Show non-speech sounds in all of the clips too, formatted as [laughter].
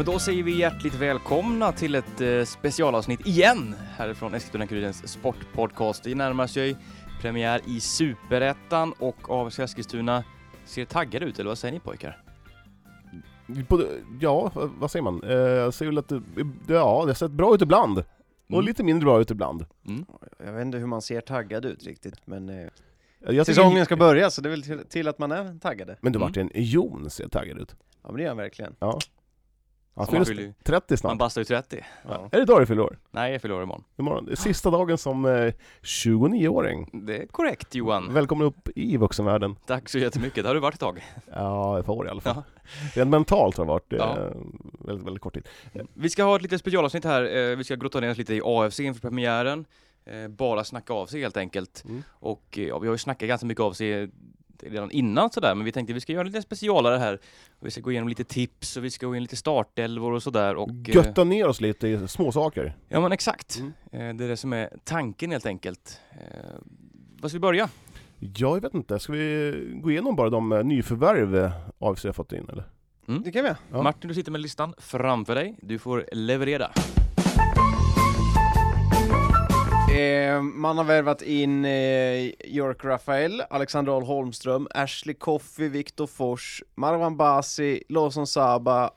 men då säger vi hjärtligt välkomna till ett eh, specialavsnitt igen härifrån Eskilstuna-Kurirens sportpodcast. Det närmar sig premiär i Superettan och AFC Eskilstuna ser taggade ut, eller vad säger ni pojkar? På, ja, vad säger man? Eh, jag säger väl att det, ja, det har sett bra ut ibland. Och Mm. lite mindre bra ut ibland. Mm. Jag vet inte hur man ser taggad ut riktigt, men eh, Jag tycker- säsongen ska börja så det är väl till, till att man är taggade. Men du Mm. Martin, Jon ser taggad ut. Ja men det gör han verkligen. Ja. Han man fyller fyller ju- 30 Man snart. bastar ju 30. Ja. Är det idag du fyller år? Nej, jag fyller år imorgon. Imorgon. Det är sista dagen som eh, 29-åring. Det är korrekt Johan. Välkommen upp i vuxenvärlden. Tack så jättemycket, det har du varit ett tag. Ja, ett par år i alla fall. Ja. Rent mentalt har det varit eh, Ja. väldigt, väldigt kort tid. Vi ska ha ett litet specialavsnitt här, eh, vi ska grotta ner oss lite i AFC inför premiären. Eh, Bara snacka av sig helt enkelt. Mm. Och ja, vi har ju snackat ganska mycket av sig redan innan sådär, men vi tänkte vi ska göra lite specialare här. Och vi ska gå igenom lite tips och vi ska gå in lite startelvor och sådär. Och, eh, Götta ner oss lite i små saker. Ja men exakt. Mm. Eh, Det är det som är tanken helt enkelt. Eh, Vad ska vi börja? Ja, jag vet inte. Ska vi gå igenom bara de nyförvärv AFC har fått in eller? Det kan vi. Ja. Martin, du sitter med listan framför dig. Du får leverera. Eh, man har värvat in eh, York Rafael, Alexander Ahl Holmström, Ashley Coffey, Viktor Fors, Marwan Basi, Lawson Saba,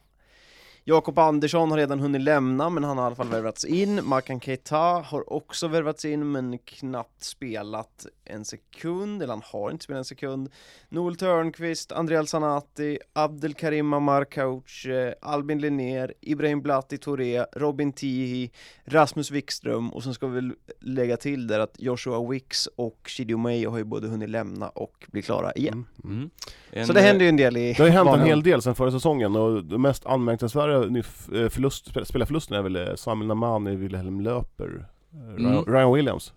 Jakob Andersson har redan hunnit lämna, men han har i alla fall värvats in. Makan Keita har också värvats in, men knappt spelat en sekund, eller han har inte spelat en sekund. Noel Törnqvist, Andreal Sanati, Abdelkarim Markouch, eh, Albin Linnér, Ibrahim Blatti Touré, Robin Tihi, Rasmus Wikström och sen ska vi väl lägga till där att Joshua Wicks och Shidio Mayo har ju både hunnit lämna och bli klara igen. Mm. Mm. En, Så det händer ju en del i Det har ju hänt en hel del sen förra säsongen och det mest anmärkningsvärda f- eh, förlust, spel- spelarförlusten är väl eh, Samuel Namani, Wilhelm Löper, eh, Ryan, Mm. Ryan Williams.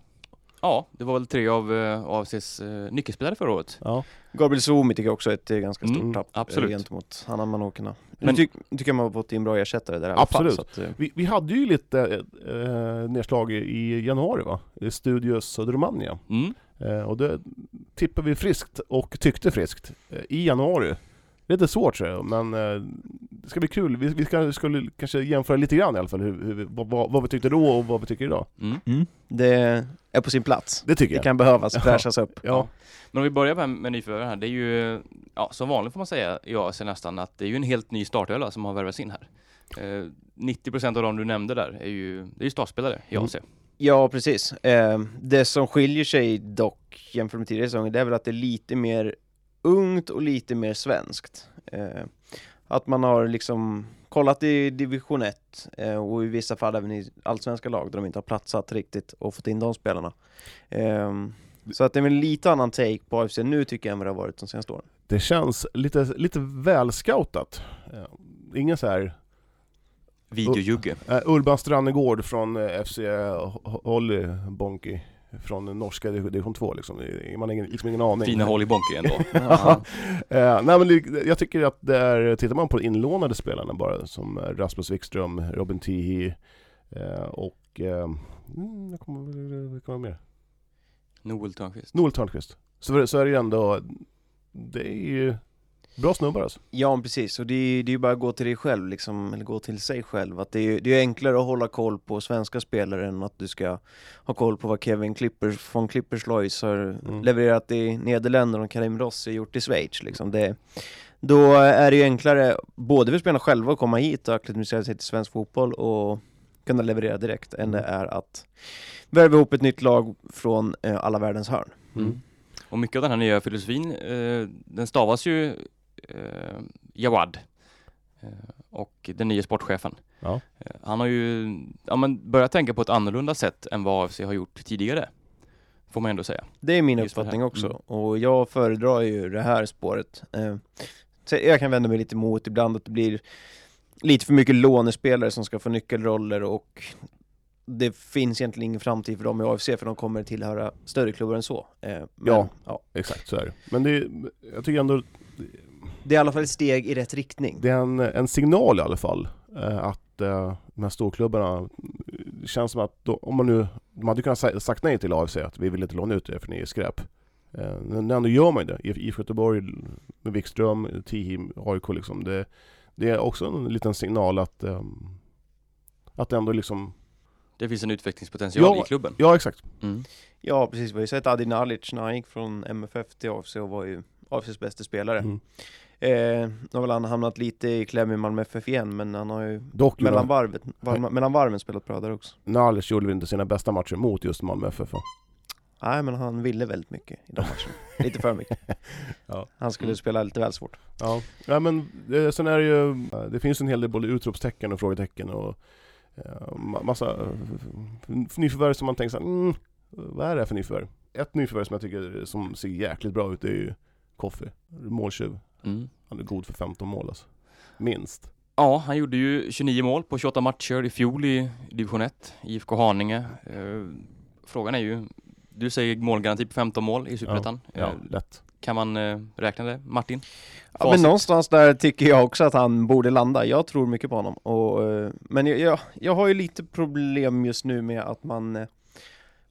Ja, det var väl tre av uh, AFCs uh, nyckelspelare förra året. Ja. Gabriel Zumi tycker jag också är ett ganska stort Mm, tapp absolut. gentemot Hanna Manokerna. Men- tyck, tycker jag man har fått in bra ersättare där i alla Absolut. fall. Eh, Vi, vi hade ju lite eh, nedslag i- januari va? I Studios Södermalmia. Mm. Eh, och det tippade vi friskt och tyckte friskt eh, i januari. Lite svårt tror jag, men eh, det ska bli kul. Vi, vi ska, skulle kanske jämföra lite grann i alla fall, hur, hur, vad, vad, vad vi tyckte då och vad vi tycker idag. Mm. det är på sin plats. Det tycker Det jag. kan behövas Ja. fräschas upp. Ja. Men om vi börjar med, med nyförvärven här, det är ju, ja som vanligt får man säga i AFC nästan, att det är ju en helt ny startelva som har värvats in här. Eh, 90% av de du nämnde där är ju, det är ju startspelare i Mm. AFC. Ja, precis. Eh, det som skiljer sig dock jämfört med tidigare säsonger, det är väl att det är lite mer ungt och lite mer svenskt. Eh, att man har liksom kollat i division 1 eh, och i vissa fall även i allsvenska lag där de inte har platsat riktigt och fått in de spelarna. Eh, så att det är väl lite annan take på AFC nu tycker jag än vad det har varit de senaste åren. Det känns lite, lite välscoutat. Eh, Ingen så här Videojugge. Uh, Urban Strannegård från eh, FC Holly Bonky från norska div- division 2 liksom. Man har ingen, liksom ingen aning. Fina håll i Bonky ändå. [laughs] Ja. Eh, nej men det, jag tycker att det är, tittar man på de inlånade spelarna bara, som Rasmus Wikström, Robin Tihi eh, och, eh, mm, jag kommer, vilka var mer? Noel Törnqvist. Noel Törnqvist. Så, så är det ju ändå, det är ju bra snubbar alltså. Ja, precis. Och det är, det är ju bara att gå till dig själv, liksom, eller gå till sig själv. Att det, är, det är enklare att hålla koll på svenska spelare än att du ska ha koll på vad Kevin Klippers från Clippers Lois har Mm. levererat i Nederländerna och Karim Rossi gjort i Schweiz. Liksom. Det, då är det ju enklare, både för spelarna själva att komma hit och acklimatisera sig till svensk fotboll och kunna leverera direkt, än det är att värva ihop ett nytt lag från eh, alla världens hörn. Mm. Och mycket av den här nya filosofin, eh, den stavas ju Jawad. Eh, och den nya sportchefen. Ja. Eh, han har ju ja, men börjat tänka på ett annorlunda sätt än vad AFC har gjort tidigare. Får man ändå säga. Det är min Just uppfattning också, Mm. och jag föredrar ju det här spåret. Eh, så jag kan vända mig lite emot ibland att det blir lite för mycket lånespelare som ska få nyckelroller och det finns egentligen ingen framtid för dem i AFC för de kommer tillhöra större klubbar än så. Eh, men, Ja. ja. Exakt, så är det. Men det, är- jag tycker ändå Det är i alla fall ett steg i rätt riktning. det är en, en signal i alla fall eh, att eh, de här storklubbarna, det känns som att då, om man nu, de hade kunnat sagt nej till AFC att vi vill inte låna ut er för ni är skräp. Eh, men ändå gör man ju det. IF IF Göteborg med Wikström, Tihim, AIK liksom. Det, Det är också en liten signal att, att ändå liksom, Det finns en utvecklingspotential Ja. i klubben. ja exakt. Mm. Ja precis, vi har ju sett Adi Nalic när han gick från MFF till AFC och var ju AFCs bästa spelare. Mm. Eh, nu har väl han hamnat lite i kläm i Malmö FF igen, men han har ju Dock mellan, varvet, var, mellan varven spelat bra där också. Nalic gjorde väl inte sina bästa matcher mot just Malmö FF va? Nej men han ville väldigt mycket i de matcherna. [laughs] lite för mycket. Ja. Han skulle Mm. spela lite väl svårt. Ja, ja men eh, sen är det ju, eh, det finns en hel del både utropstecken och frågetecken och eh, ma- massa eh, nyförvärv som man tänker såhär, mm, vad är det här för nyförvärv? Ett nyförvärv som jag tycker som ser jäkligt bra ut är ju Koffi, måltjuv. Mm. Han är god för 15 mål alltså. Minst. Ja, han gjorde ju 29 mål på 28 matcher i fjol i division 1, IFK Haninge. Eh, frågan är ju, du säger målgaranti på 15 mål i Superettan. Ja, Eh, lätt. kan man eh, räkna det? Martin? Ja, men någonstans där tycker jag också att han borde landa. Jag tror mycket på honom. Och, eh, men jag, jag, jag har ju lite problem just nu med att man eh,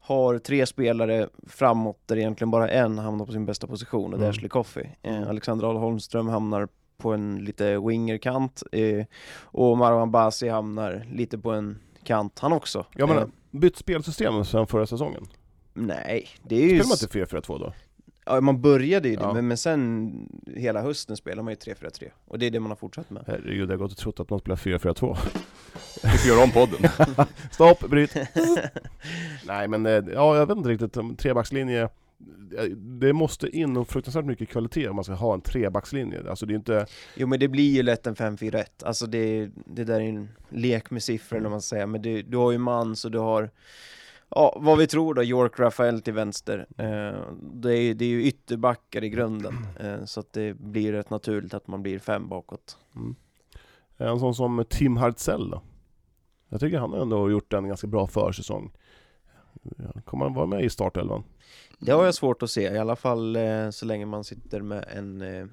har tre spelare framåt där egentligen bara en hamnar på sin bästa position och det är Mm. Ashley Coffey. Eh, Alexander Ahl Holmström hamnar på en lite wingerkant eh, och Marwan Basi hamnar lite på en kant han också. Jag menar, Eh, bytt spelsystem sen förra säsongen. nej, det är ju... Spelar man inte 4-4-2 då? Ja, man började ju det, Ja. men, men sen hela hösten spelar man ju 3-4-3 och det är det man har fortsatt med. Herregud, jag har gått och trott att man spelar 4-4-2. Vi får göra om podden. [laughs] Stopp, bryt! [laughs] Nej men, eh, ja jag vet inte riktigt, om trebackslinje eh, det måste in och fruktansvärt mycket kvalitet om man ska ha en trebackslinje. Alltså det är inte... Jo men det blir ju lätt en 5-4-1, alltså det, det där är en lek med siffror när man säger, men det, du har ju Mans och du har Ja, vad vi tror då, York Rafael till vänster. Eh, det, är, det är ju ytterbackar i grunden, [clears throat] eh, så att det blir rätt naturligt att man blir fem bakåt. Mm. En sån som Tim Hartzell då? Jag tycker han har ändå gjort en ganska bra försäsong. Kommer han vara med i startelvan? Det har jag svårt att se, i alla fall eh, så länge man sitter med en eh,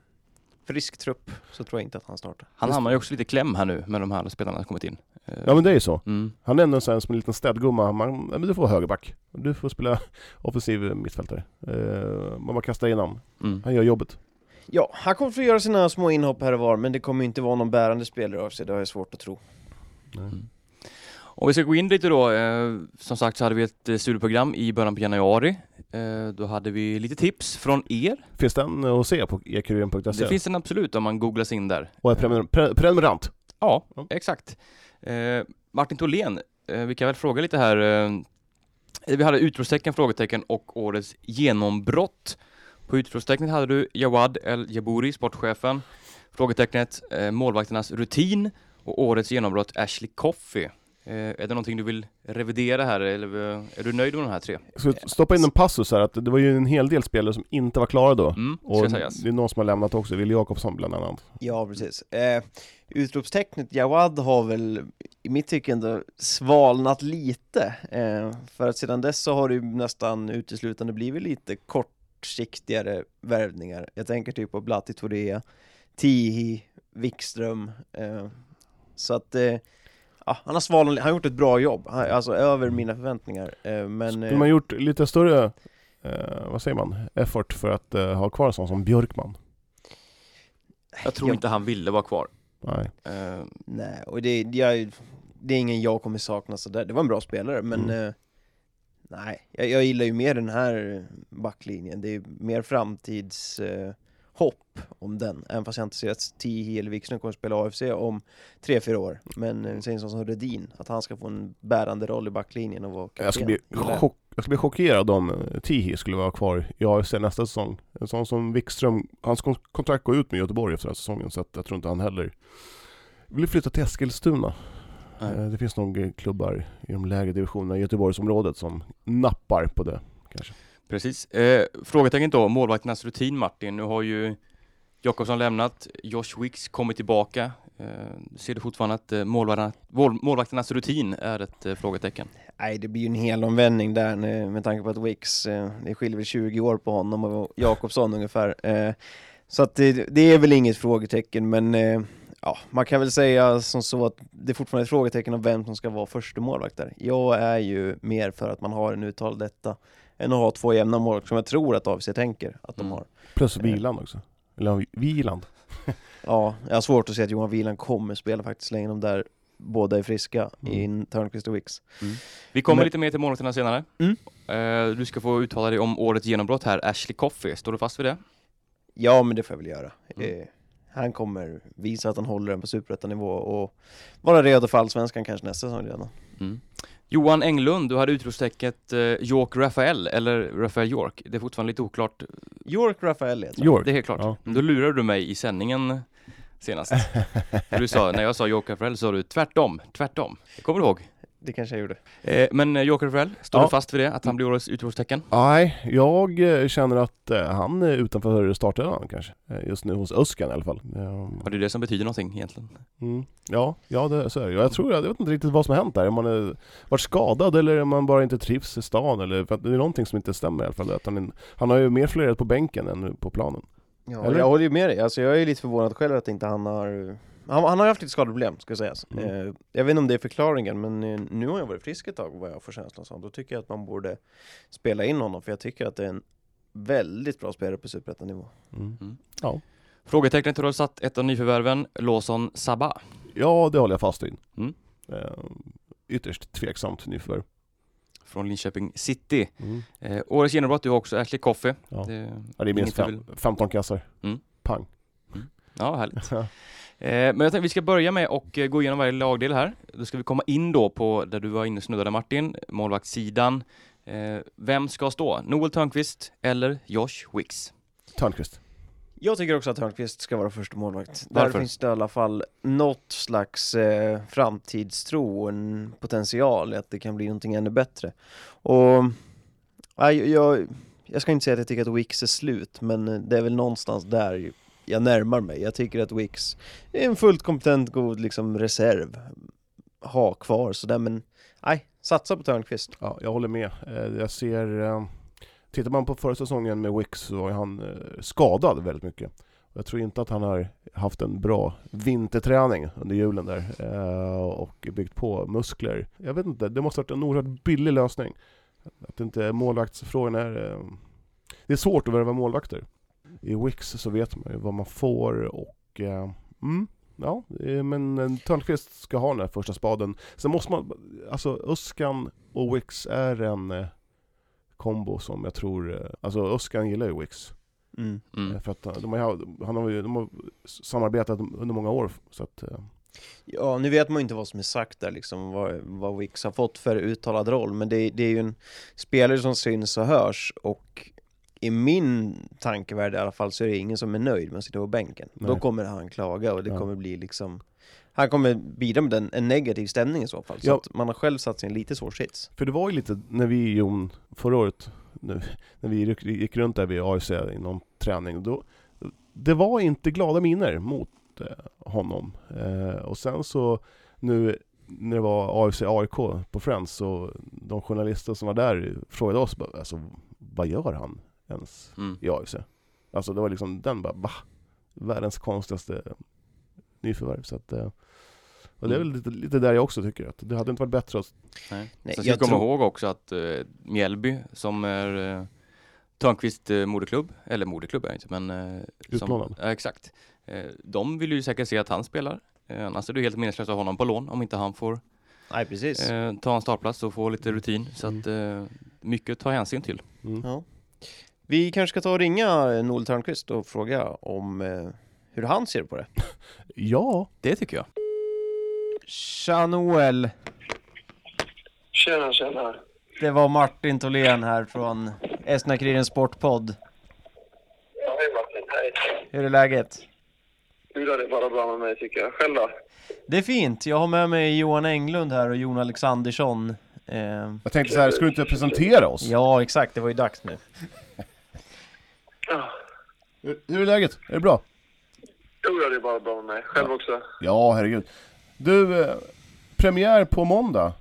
frisk trupp, så tror jag inte att han startar. Han hamnar ju också lite kläm här nu med de här spelarna som kommit in. Eh, Ja men det är ju så. mm. Han är ändå en som en liten städgumma. Man, men du får vara högerback. Du får spela [laughs] offensiv mittfältare. Eh, man bara kastar in honom. Mm. Han gör jobbet. Ja, han kommer få göra sina små inhopp här och var, men det kommer inte vara någon bärande spelare av sig, det har jag svårt att tro. Mm. Om vi ska gå in lite då, eh, som sagt så hade vi ett eh, studieprogram i början på januari. Eh, då hade vi lite tips från er. Finns den att se på ekuriren.se? Det finns den absolut om man googlar sig in där. Och är prenumer- pre- prenumerant. Ja, exakt. Eh, Martin Tholén, eh, vi kan väl fråga lite här. Eh, vi hade utropstecken, frågetecken och årets genombrott. På utropstecknet hade du Jawad El Jabouri, sportchefen. Frågetecknet, målvakternas rutin och årets genombrott Ashley Coffey. Eh, är det någonting du vill revidera här eller är du nöjd med de här tre? Jag ska stoppa in en passus här att det var ju en hel del spelare som inte var klara då. Mm, Och det är någon som har lämnat också, Wille Jakobsson bland annat. Ja, precis. Eh, utropstecknet Jawad har väl i mitt tycke ändå svalnat lite. Eh, för att sedan dess så har det ju nästan uteslutande blivit lite kortsiktigare värvningar. Jag tänker typ på Blatti Torea, Tihi, Wikström. Eh, så att eh, ja, han har svalnat, han har gjort ett bra jobb, han, alltså över mina förväntningar. Eh, men Skulle eh, man gjort lite större, eh, vad säger man, effort för att eh, ha kvar en sån som Björkman? Jag tror jag- inte han ville vara kvar. Nej. Eh, Nej, och det, jag, det är ingen jag kommer sakna sådär. Det var en bra spelare, men Mm. eh, nej, jag, jag gillar ju mer den här backlinjen. Det är mer framtidshopp eh, hopp om den, även fast jag inte ser att Tihi eller Wikström kommer att spela AFC om tre fyra år. Men eh, säg en sån som Redin, att han ska få en bärande roll i backlinjen och vara kapten. Jag skulle bli, chock, jag skulle bli chockerad om eh, Tihi skulle vara kvar i AFC nästa säsong. En sån som Wikström, hans kon- kontrakt går ut med Göteborg efter den här säsongen så att jag tror inte han heller vill flytta till Eskilstuna. nej. Eh, Det finns nog klubbar i de lägre divisionerna i Göteborgsområdet som nappar på det. Kanske. Precis. Eh, frågetecken då, målvakternas rutin Martin. Nu har ju Jakobsson lämnat, Josh Wicks kommit tillbaka. Eh, ser du fortfarande att eh, målvakterna, målvakternas rutin är ett eh, frågetecken? Nej, det blir ju en hel omvändning där med, med tanke på att Wicks, eh, det skiljer väl 20 år på honom och Jakobsson [laughs] ungefär. Eh, så att det, det är väl inget frågetecken, men eh, ja, man kan väl säga som så att det är fortfarande ett frågetecken om vem som ska vara första målvakt där. Jag är ju mer för att man har en uttal detta än att ha två jämna målvakter som jag tror att AFC tänker att de Mm. har. Plus Eh. Viland också. Eller Viland. [laughs] Ja, jag har svårt att se att Johan Wieland kommer spela faktiskt länge de där båda är friska Mm. i Törnqvist och Wicks. Vi kommer Men- lite mer till målvakterna senare. Mm. Eh, du ska få uttala dig om årets genombrott här, Ashley Coffey. Står du fast vid det? Ja, men det får jag väl göra. Mm. Eh, han kommer visa att han håller den på superettanivå och vara redo för allsvenskan kanske nästa säsong redan. Mm. Johan Englund, du hade utropstecket eh, York Rafael, eller Rafael York. Det är fortfarande lite oklart. York Rafael heter. York. Det är helt klart. Ja. Då lurade du mig i sändningen senast. [laughs] Du sa, när jag sa York Rafael sa du tvärtom, tvärtom. Det kommer du ihåg? Det kanske jag gjorde. Eh, men eh, York Rafael, står Ja. du fast vid det? Att han blir årets utropstecken? Nej, jag eh, känner att eh, han är utanför startelvan kanske. Just nu hos Öskan i alla fall. Ja, Ja, det är det som betyder någonting egentligen. mm. ja, ja det, så är det. Jag tror, jag vet inte riktigt vad som har hänt där. Om man är, varit skadad eller om man bara inte trivs i stan eller för att det är någonting som inte stämmer i alla fall. Att han, är- han har ju mer florerat på bänken än på planen. Ja, Eller? jag håller ju med dig. Alltså jag är lite förvånad själv att inte han har... Han, han har ju haft lite skadeproblem, ska sägas. Mm. Eh, jag vet inte om det är förklaringen, men eh, nu har jag varit frisk ett tag vad jag får känslan som. Då tycker jag att man borde spela in honom, för jag tycker att det är en väldigt bra spelare på superettanivå. Mm. Frågetecknet har du satt ett av nyförvärven, Lawson Sabah. Ja, det håller jag fast vid. Mm. Eh, ytterst tveksamt nyförvärv. från Linköping City. Mm. Eh, årets genombrott, du har också Ashley Coffey. Ja. Det, Ja, det är minst fem, du 15 kassar. Mm. Pang. Ja, härligt. [laughs] Eh, men jag tänkte vi ska börja med att eh, gå igenom varje lagdel här. Då ska vi komma in då på där du var inne och snuddade Martin, målvaktssidan. Eh, vem ska stå? Noel Törnqvist eller Josh Wicks? Törnqvist. Jag tycker också att Hörnqvist ska vara första målvakt. Där Varför? finns det i alla fall något slags eh, framtidstro och en potential i att det kan bli någonting ännu bättre. Och nej, jag, jag ska inte säga att jag tycker att Wicks är slut, men det är väl någonstans där jag närmar mig. Jag tycker att Wix är en fullt kompetent, god liksom reserv. Ha kvar sådär, men nej, satsa på Törnqvist. Ja, jag håller med. Eh, jag ser... Eh, tittar man på förra säsongen med Wix så var han eh, skadad väldigt mycket. Jag tror inte att han har haft en bra vinterträning under julen där och byggt på muskler. Jag vet inte, det måste ha varit en oerhört billig lösning. Att inte målvaktsfrågan är... Det är svårt att värva målvakter. I Wicks så vet man ju vad man får och... eh, Mm, ja, eh, men eh, Törnqvist ska ha den här första spaden. Sen måste man... Alltså Öskan och Wicks är en eh, kombo som jag tror... Eh, alltså Öskan gillar ju Wicks. Mm. Mm. För att de har, han har, ju- de har samarbetat under många år. Så att, eh, Ja, nu vet man ju inte vad som är sagt där liksom, vad, vad Wicks har fått för uttalad roll, men det, det är ju en spelare som syns och hörs och i min tankevärld i alla fall så är det ingen som är nöjd med att sitta på bänken. Då Nej. kommer han klaga och det Ja. kommer bli liksom han kommer bidra med en, en negativ stämning i så fall, så Ja. att man har själv satt sig i en lite svår sits. för det var ju lite, när vi Jon, förra året, när, när vi gick, runt där vid AIC i någon träning, då, det var inte glada miner mot eh, honom. Eh, och sen så nu när det var AFC AIK på Friends så de journalister som var där frågade oss alltså, vad gör han ens Mm. i AFC? Alltså det var liksom den bara, va? Världens konstigaste nyförvärv. Så att, eh, och det är väl lite, lite där jag också tycker att det hade inte varit bättre att Nej. Nej, Sen ska jag komma tror- ihåg också att eh, Mjällby, som är eh, Törnqvist eh, moderklubb, eller moderklubb är det inte, men... Som, Utlånad. ja, exakt. Eh, de vill ju säkert se att han spelar. Eh, annars är det helt meningslöst att ha honom på lån om inte han får Nej, precis. ta en startplats och få lite rutin. Så att eh, mycket att ta hänsyn till. mm. Ja. Vi kanske ska ta och ringa Noel Törnqvist och fråga om eh, hur han ser på det. [laughs] Ja, Det tycker jag. Tja Noel! Tjena, tjena. Det var Martin Tholén här från Estna-Kurirens Sportpodd. Ja, hej Martin. Hej. Hur är läget? Du, det är bara bra med mig tycker jag. Själv då? Det är fint. Jag har med mig Johan Englund här och Jon Alexandersson. Eh, jag tänkte så här, ska du inte presentera oss? ja, exakt. Det var ju dags nu. Ja. Hur, hur är läget? Är det bra? Jo, det är bara bra med mig. Själv också? Ja, herregud. Du, eh, premiär på måndag.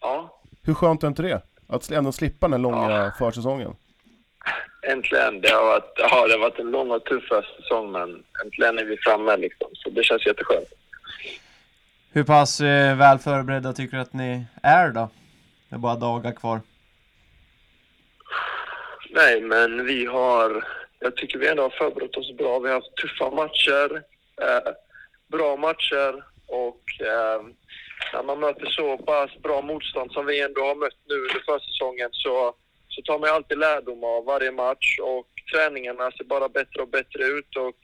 Ja, Hur skönt är inte det? Att ändå slippa den långa Ja. försäsongen. äntligen. Det har, varit, ja, det har varit en lång och tuff säsong, men äntligen är vi framme liksom. Så det känns jätteskönt. Hur pass eh, väl förberedda tycker du att ni är då? Det är bara dagar kvar. Nej, men vi har jag tycker vi ändå har förberett oss bra. Vi har haft tuffa matcher, eh, bra matcher och eh, när man möter så pass bra motstånd som vi ändå har mött nu under försäsongen så, så tar man ju alltid lärdom av varje match och träningarna ser bara bättre och bättre ut och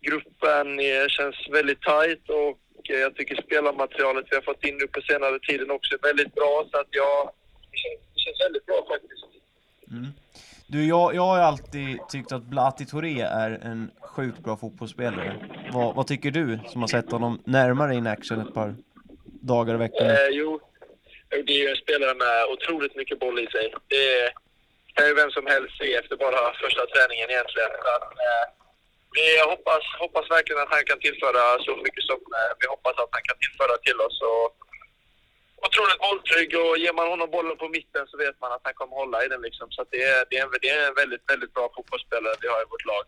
gruppen är, känns väldigt tajt och eh, jag tycker spelarmaterialet vi har fått in nu på senare tiden också är väldigt bra så att jag, det känns, det känns väldigt bra faktiskt. Mm. Du, jag, jag har alltid tyckt att Blati Touré är en sjukt bra fotbollsspelare. Vad, vad tycker du som har sett honom närmare in action ett par dagar och veckor? Eh, jo, eh, det är ju en spelare med otroligt mycket boll i sig. Det kan ju vem som helst se efter bara första träningen egentligen. Men att, eh, vi hoppas, hoppas verkligen att han kan tillföra så mycket som eh, vi hoppas att han kan tillföra till oss. Och, otroligt bolltrygg och ger man honom bollen på mitten så vet man att han kommer hålla i den liksom. Så det, är, det, är en, det är en väldigt, väldigt bra fotbollsspelare vi har i vårt lag.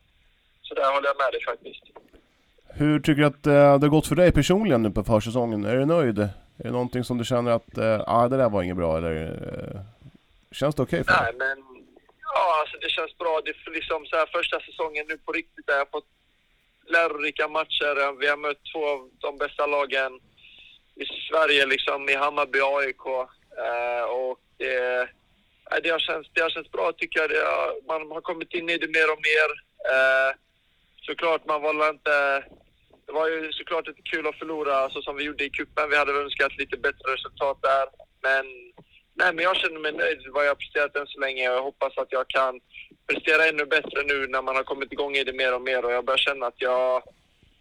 Så där håller jag med dig faktiskt. Hur tycker du att eh, det har gått för dig personligen nu på försäsongen? Är du nöjd? Är det någonting som du känner att, eh, ah, det där var inget bra eller? Eh, känns det okej okay för dig? Nej men, ja alltså det känns bra. Det är liksom så här första säsongen nu på riktigt där jag har fått lärorika matcher. Vi har mött två av de bästa lagen i Sverige, liksom i Hammarby AIK. Eh, och eh, det, har känts, det har känts bra tycker jag. Har, man har kommit in i det mer och mer. Eh, såklart, man var inte... Det var ju såklart inte kul att förlora så som vi gjorde i kuppen. Vi hade önskat lite bättre resultat där. Men, nej, men jag känner mig nöjd med vad jag har presterat än så länge och jag hoppas att jag kan prestera ännu bättre nu när man har kommit igång i det mer och mer och jag börjar känna att jag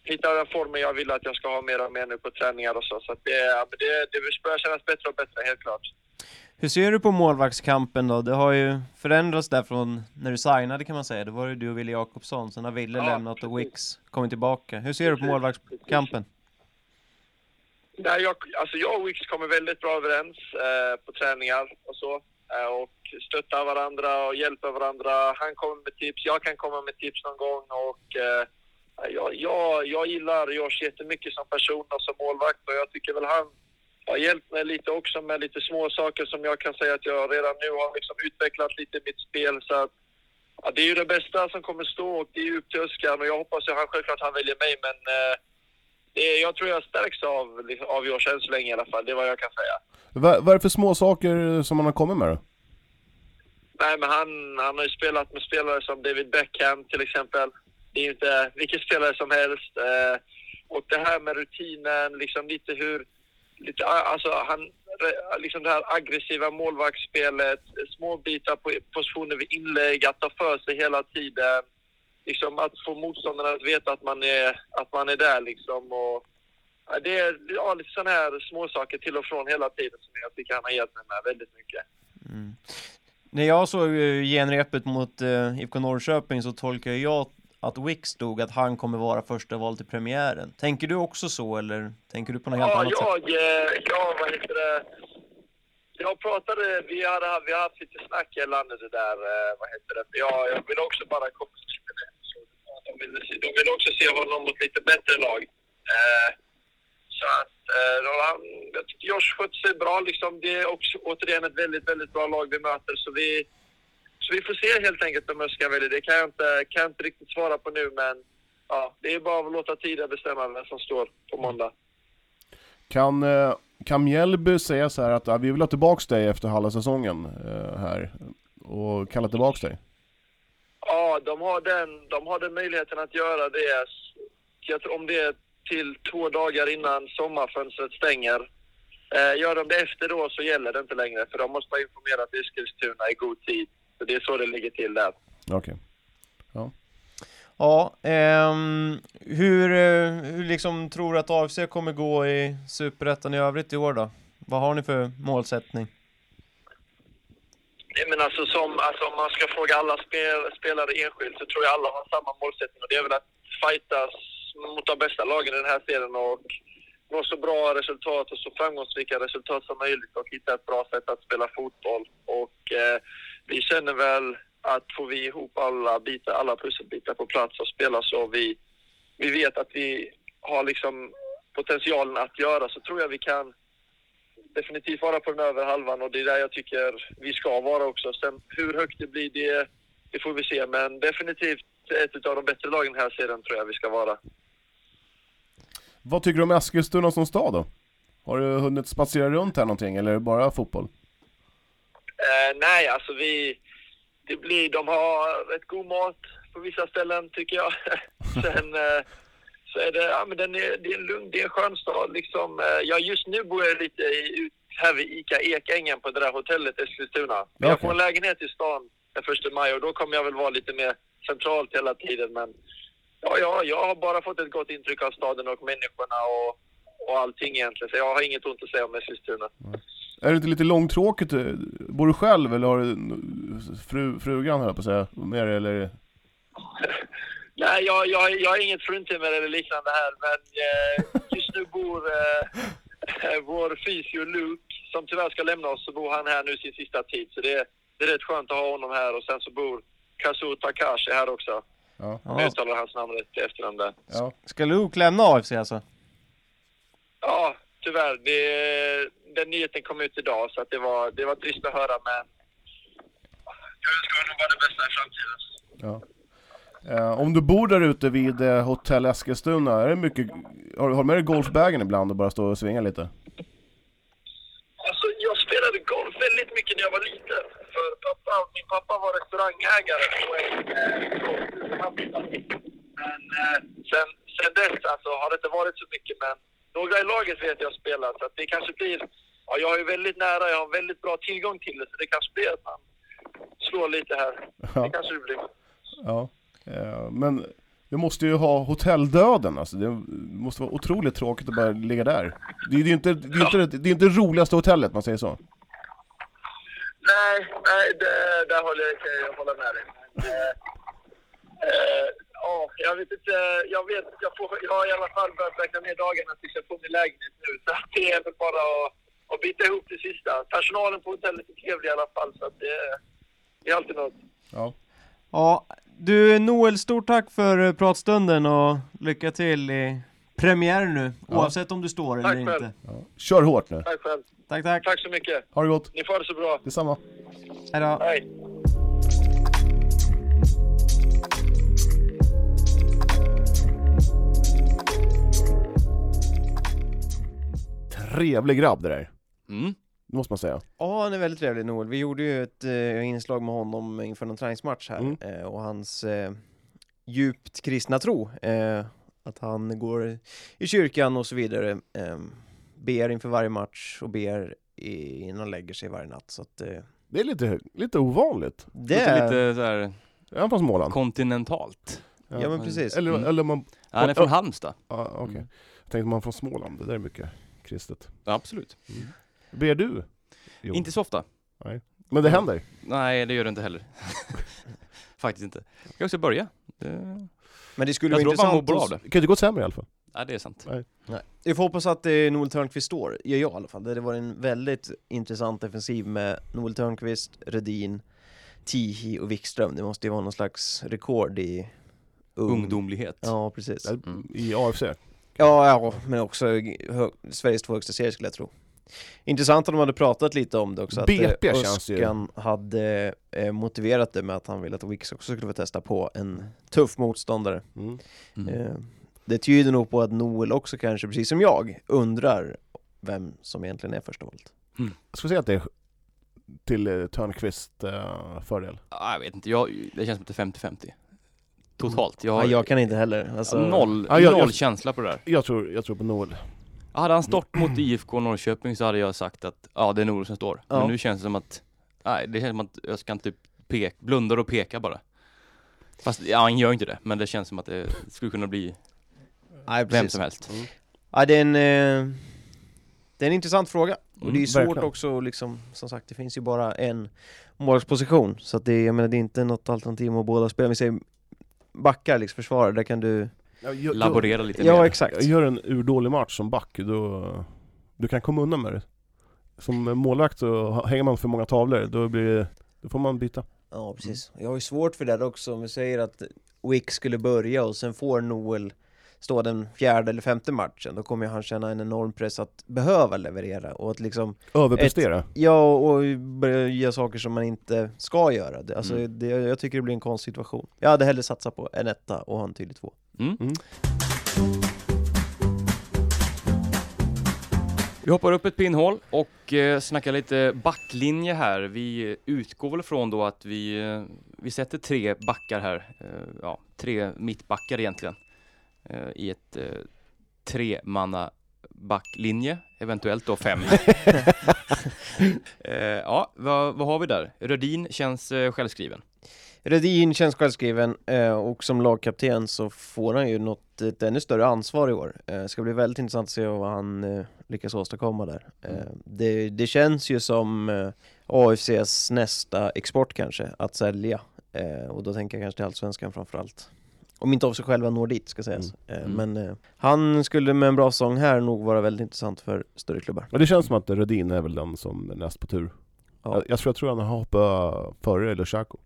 hittar den formen jag vill att jag ska ha mer och mer nu på träningar och så. Så det, det, det börjar kännas bättre och bättre, helt klart. Hur ser du på målvaktskampen då? Det har ju förändrats där från när du signade kan man säga. Då var det du och Wille Jakobsson, sen har Wille ja, lämnat och Wix kommit tillbaka. Hur ser du på målvaktskampen? Nej, jag, alltså jag och Wix kommer väldigt bra överens eh, på träningar och så. Eh, och stöttar varandra och hjälper varandra. Han kommer med tips, jag kan komma med tips någon gång och eh, jag, jag, jag gillar Josh jättemycket som person och som målvakt och jag tycker väl han har hjälpt mig lite också med lite små saker som jag kan säga att jag redan nu har liksom utvecklat lite mitt spel. Så att, ja, det är ju det bästa som kommer stå och det är upp till Öskan och jag hoppas ju han självklart han väljer mig men eh, det, jag tror jag stärks av, liksom, av Josh än så länge i alla fall. Det är vad jag kan säga. Vad, vad är det för små saker som han har kommit med då? Nej men han, han har ju spelat med spelare som David Beckham till exempel. Det är inte vilken spelare som helst. Eh, och det här med rutinen, liksom lite hur... Lite, alltså han, liksom det här aggressiva målvaktsspelet, små bitar på positioner vid inlägg, att ta för sig hela tiden. Liksom att få motståndarna att veta att man är, att man är där liksom. Och, det är ja, lite sådana här småsaker till och från hela tiden som jag tycker han har hjälpt mig med väldigt mycket. Mm. När jag såg eh, genrepet mot eh, IFK Norrköping så tolkade jag att Wix stod att han kommer vara första val till premiären. Tänker du också så eller tänker du på något ja, helt annat jag, sätt? Eh, ja, vad heter det? Jag pratade, vi, hade, vi har haft lite snack gällande det där, eh, vad heter det? Ja, jag vill också bara komma till det. de, vill, de vill också se honom mot lite bättre lag. Eh, så att, han, jag tycker Josh skötte sig bra liksom. Det är också återigen ett väldigt, väldigt bra lag vi möter så vi så vi får se helt enkelt om Öskan väljer. Det kan jag, inte, kan jag inte riktigt svara på nu, men ja, det är bara att låta tiden bestämma vem som står på måndag. Kan, eh, kan Mjällby säga så här att ja, vi vill ha tillbaks dig efter halva säsongen eh, här och kalla tillbaks dig? Ja, de har den, de har den möjligheten att göra det. Jag tror om det är till två dagar innan sommarfönstret stänger. Eh, gör de det efter då så gäller det inte längre för de måste ha informerat Eskilstuna i god tid. Så det är så det ligger till där. Okej. Okay. Ja. Ja, ehm, hur, eh, hur liksom tror du att AFC kommer gå i Superettan i övrigt i år då? Vad har ni för målsättning? Nej, men alltså, som, alltså om man ska fråga alla spel, spelare enskilt så tror jag alla har samma målsättning och det är väl att fightas mot de bästa lagen i den här serien och nå så bra resultat och så framgångsrika resultat som möjligt och hitta ett bra sätt att spela fotboll. Och eh, vi känner väl att får vi ihop alla bitar, alla pusselbitar på plats och spela så vi, vi vet att vi har liksom potentialen att göra så tror jag vi kan definitivt vara på den övre halvan och det är där jag tycker vi ska vara också. Sen hur högt det blir det, det får vi se. Men definitivt ett av de bättre lagen den här serien tror jag vi ska vara. Vad tycker du om Eskilstuna som stad då? Har du hunnit spatsera runt här någonting, eller är det bara fotboll? Eh, nej, alltså vi... Det blir, de har rätt god mat på vissa ställen tycker jag. [laughs] Sen eh, så är det, ja men den är, det är en lugn, det är en skön stad liksom. Eh, ja, just nu bor jag lite i, här vid ICA Ekängen på det där hotellet Eskilstuna. Men jag får en lägenhet i stan den första maj och då kommer jag väl vara lite mer centralt hela tiden. Men ja, ja, jag har bara fått ett gott intryck av staden och människorna och, och allting egentligen. Så jag har inget ont att säga om Eskilstuna. Är det inte lite långtråkigt? Bor du själv eller har du fru, frugan höll jag på att säga, med dig eller? [laughs] Nej, jag, jag, jag har inget fruntimmer eller liknande här, men eh, just nu bor eh, [laughs] vår fysio Luke, som tyvärr ska lämna oss, så bor han här nu sin sista tid. Så det, är- det är rätt skönt att ha honom här och sen så bor Kazu Takashi här också. Ja. Jag Ja. uttalar hans namn rätt efternamn där. ja. Ska Luke lämna AFC alltså? Ja, tyvärr. Det, den nyheten kom ut idag så att det, var, det var trist att höra, men jag önskar honom bara det bästa i framtiden. ja. Eh, om du bor där ute vid eh, Hotell Eskilstuna, är det mycket, har, har du med dig golfbagen ibland och bara stå och svinga lite? Alltså, jag spelade golf väldigt mycket när jag var liten. För pappa, min pappa var restaurangägare på en eh. Men eh, sen, sen dess alltså, har det inte varit så mycket. Men några i laget vet jag spelar. Så att det kanske blir... Ja, jag är väldigt nära, jag har väldigt bra tillgång till det. Så det kanske blir att man slår lite här. Ja. Det kanske det blir. Ja. Eh, men du måste ju ha hotelldöden alltså. Det måste vara otroligt tråkigt att bara ligga där. Det är ju inte det, är inte, det, är inte det roligaste hotellet, man säger så. Nej, nej det, där håller jag, kan jag hålla med dig. Men, eh, eh, ja, jag vet inte. Jag, vet, jag, får, jag har i alla fall börjat räkna ner dagarna tills jag får min lägenhet nu. Så att det är väl bara att, att bita ihop det sista. Personalen på hotellet är trevlig i alla fall, så att det, det är alltid något. Ja. Ja, du Noel, stort tack för eh, pratstunden och lycka till i premiären nu, Ja. oavsett om du står eller Tack inte. själv. ja. Kör hårt nu. Tack själv. Tack, tack. Tack så mycket. Ha det gott. Ni får det så bra. Detsamma. Hejdå. Hej. Trevlig grabb det där. Mm. Det måste man säga. Ja, han är väldigt trevlig Noel. Vi gjorde ju ett eh, inslag med honom inför någon träningsmatch här Mm. eh, och hans eh, djupt kristna tro. Eh, att han går i kyrkan och så vidare. Eh, ber inför varje match och ber i, innan han lägger sig varje natt. Så att eh, Det är lite, lite ovanligt. det Låter är... lite såhär Är han från Småland? kontinentalt. Ja men precis. Eller, Mm. eller man... Han är från Halmstad. Ja, okej. Mm. Jag tänkte man från Småland, det där är mycket kristet. Ja, absolut. Ber du? Jo. Inte så ofta. Men det händer? Nej, det gör det inte heller. [laughs] Faktiskt inte. Jag ska också börja. Det... Men det skulle Jag vara tror man mår intressant bra det. Kan ju inte gå sämre i alla fall. Ja, det är sant. Nej. Vi får hoppas att eh, Noel Törnqvist står, gör jag i alla fall. Det var en väldigt intressant defensiv med Noel Törnqvist, Redin, Tihi och Wikström. Det måste ju vara någon slags rekord i ung- Ungdomlighet. Ja, precis. Mm. I AFC. Ja, ja, men också hö- Sveriges två högsta serier skulle jag tro. Intressant att de hade pratat lite om det också, att BP eh, känns ju- Öskan hade eh, motiverat det med att han ville att Wix också skulle få testa på en tuff motståndare. Mm. Mm. Eh, det tyder nog på att Noel också kanske, precis som jag, undrar vem som egentligen är första valet. Jag skulle säga att det är till eh, Törnqvist eh, fördel. Ja, jag vet inte, jag, det känns som att det är 50-50. Totalt. Jag har Nej, jag kan inte heller. Alltså, noll, Ja, jag- noll jag- känsla på det där. Jag tror, jag tror på Noel. Hade han stått mot IFK Norrköping så hade jag sagt att ja, det är Nord som står. Ja. Men nu känns det som att, nej, det känns som att jag ska typ pek, blundar och peka bara. Fast, ja, han gör inte det, men det känns som att det skulle kunna bli nej, vem som helst. Ja, det är en, eh, det är en intressant fråga. Och Mm, det är svårt verkligen. också liksom, som sagt, det finns ju bara en målvaktsposition. Så att det, jag menar, det är inte något alternativ med båda spelarna. Vi säger backar, liksom försvarare, där kan du... Ja, jag, Laborera lite Ja, mer. exakt. Jag gör en urdålig match som back, då... Du kan komma undan med det. Som målvakt så hänger man för många tavlor, då blir. Då får man byta. Ja, precis. Jag har ju svårt för det också, om vi säger att Wick skulle börja och sen får Noel stå den fjärde eller femte matchen, då kommer han känna en enorm press att behöva leverera och att liksom Överprestera. Ja, och börja göra saker som man inte ska göra. Det, alltså, Mm. det, jag tycker det blir en konstig situation. Jag hade hellre satsat på en etta och ha en tydlig två. Mm. Mm. Vi hoppar upp ett pinnhål och eh, snackar lite backlinje här. Vi utgår väl från då att vi, eh, vi sätter tre backar här. Eh, ja, tre mittbackar egentligen. Eh, I ett eh, tremanna backlinje, eventuellt då fem. [laughs] eh, ja, vad, vad har vi där? Rödin känns eh, självskriven. Redin känns självskriven eh, och som lagkapten så får han ju något, ett ännu större ansvar i år. Eh, ska bli väldigt intressant att se vad han eh, lyckas åstadkomma där. Eh, det, det känns ju som AFCs nästa export kanske, att sälja. Och då tänker jag kanske till Allsvenskan framförallt. Om inte AFC själva når dit ska sägas. Eh, Mm. Men eh, han skulle med en bra säsong här nog vara väldigt intressant för större klubbar. Men det känns som att Rödin är väl den som är näst på tur. Ja. Jag, jag tror, jag tror han har hoppat före Lushaku.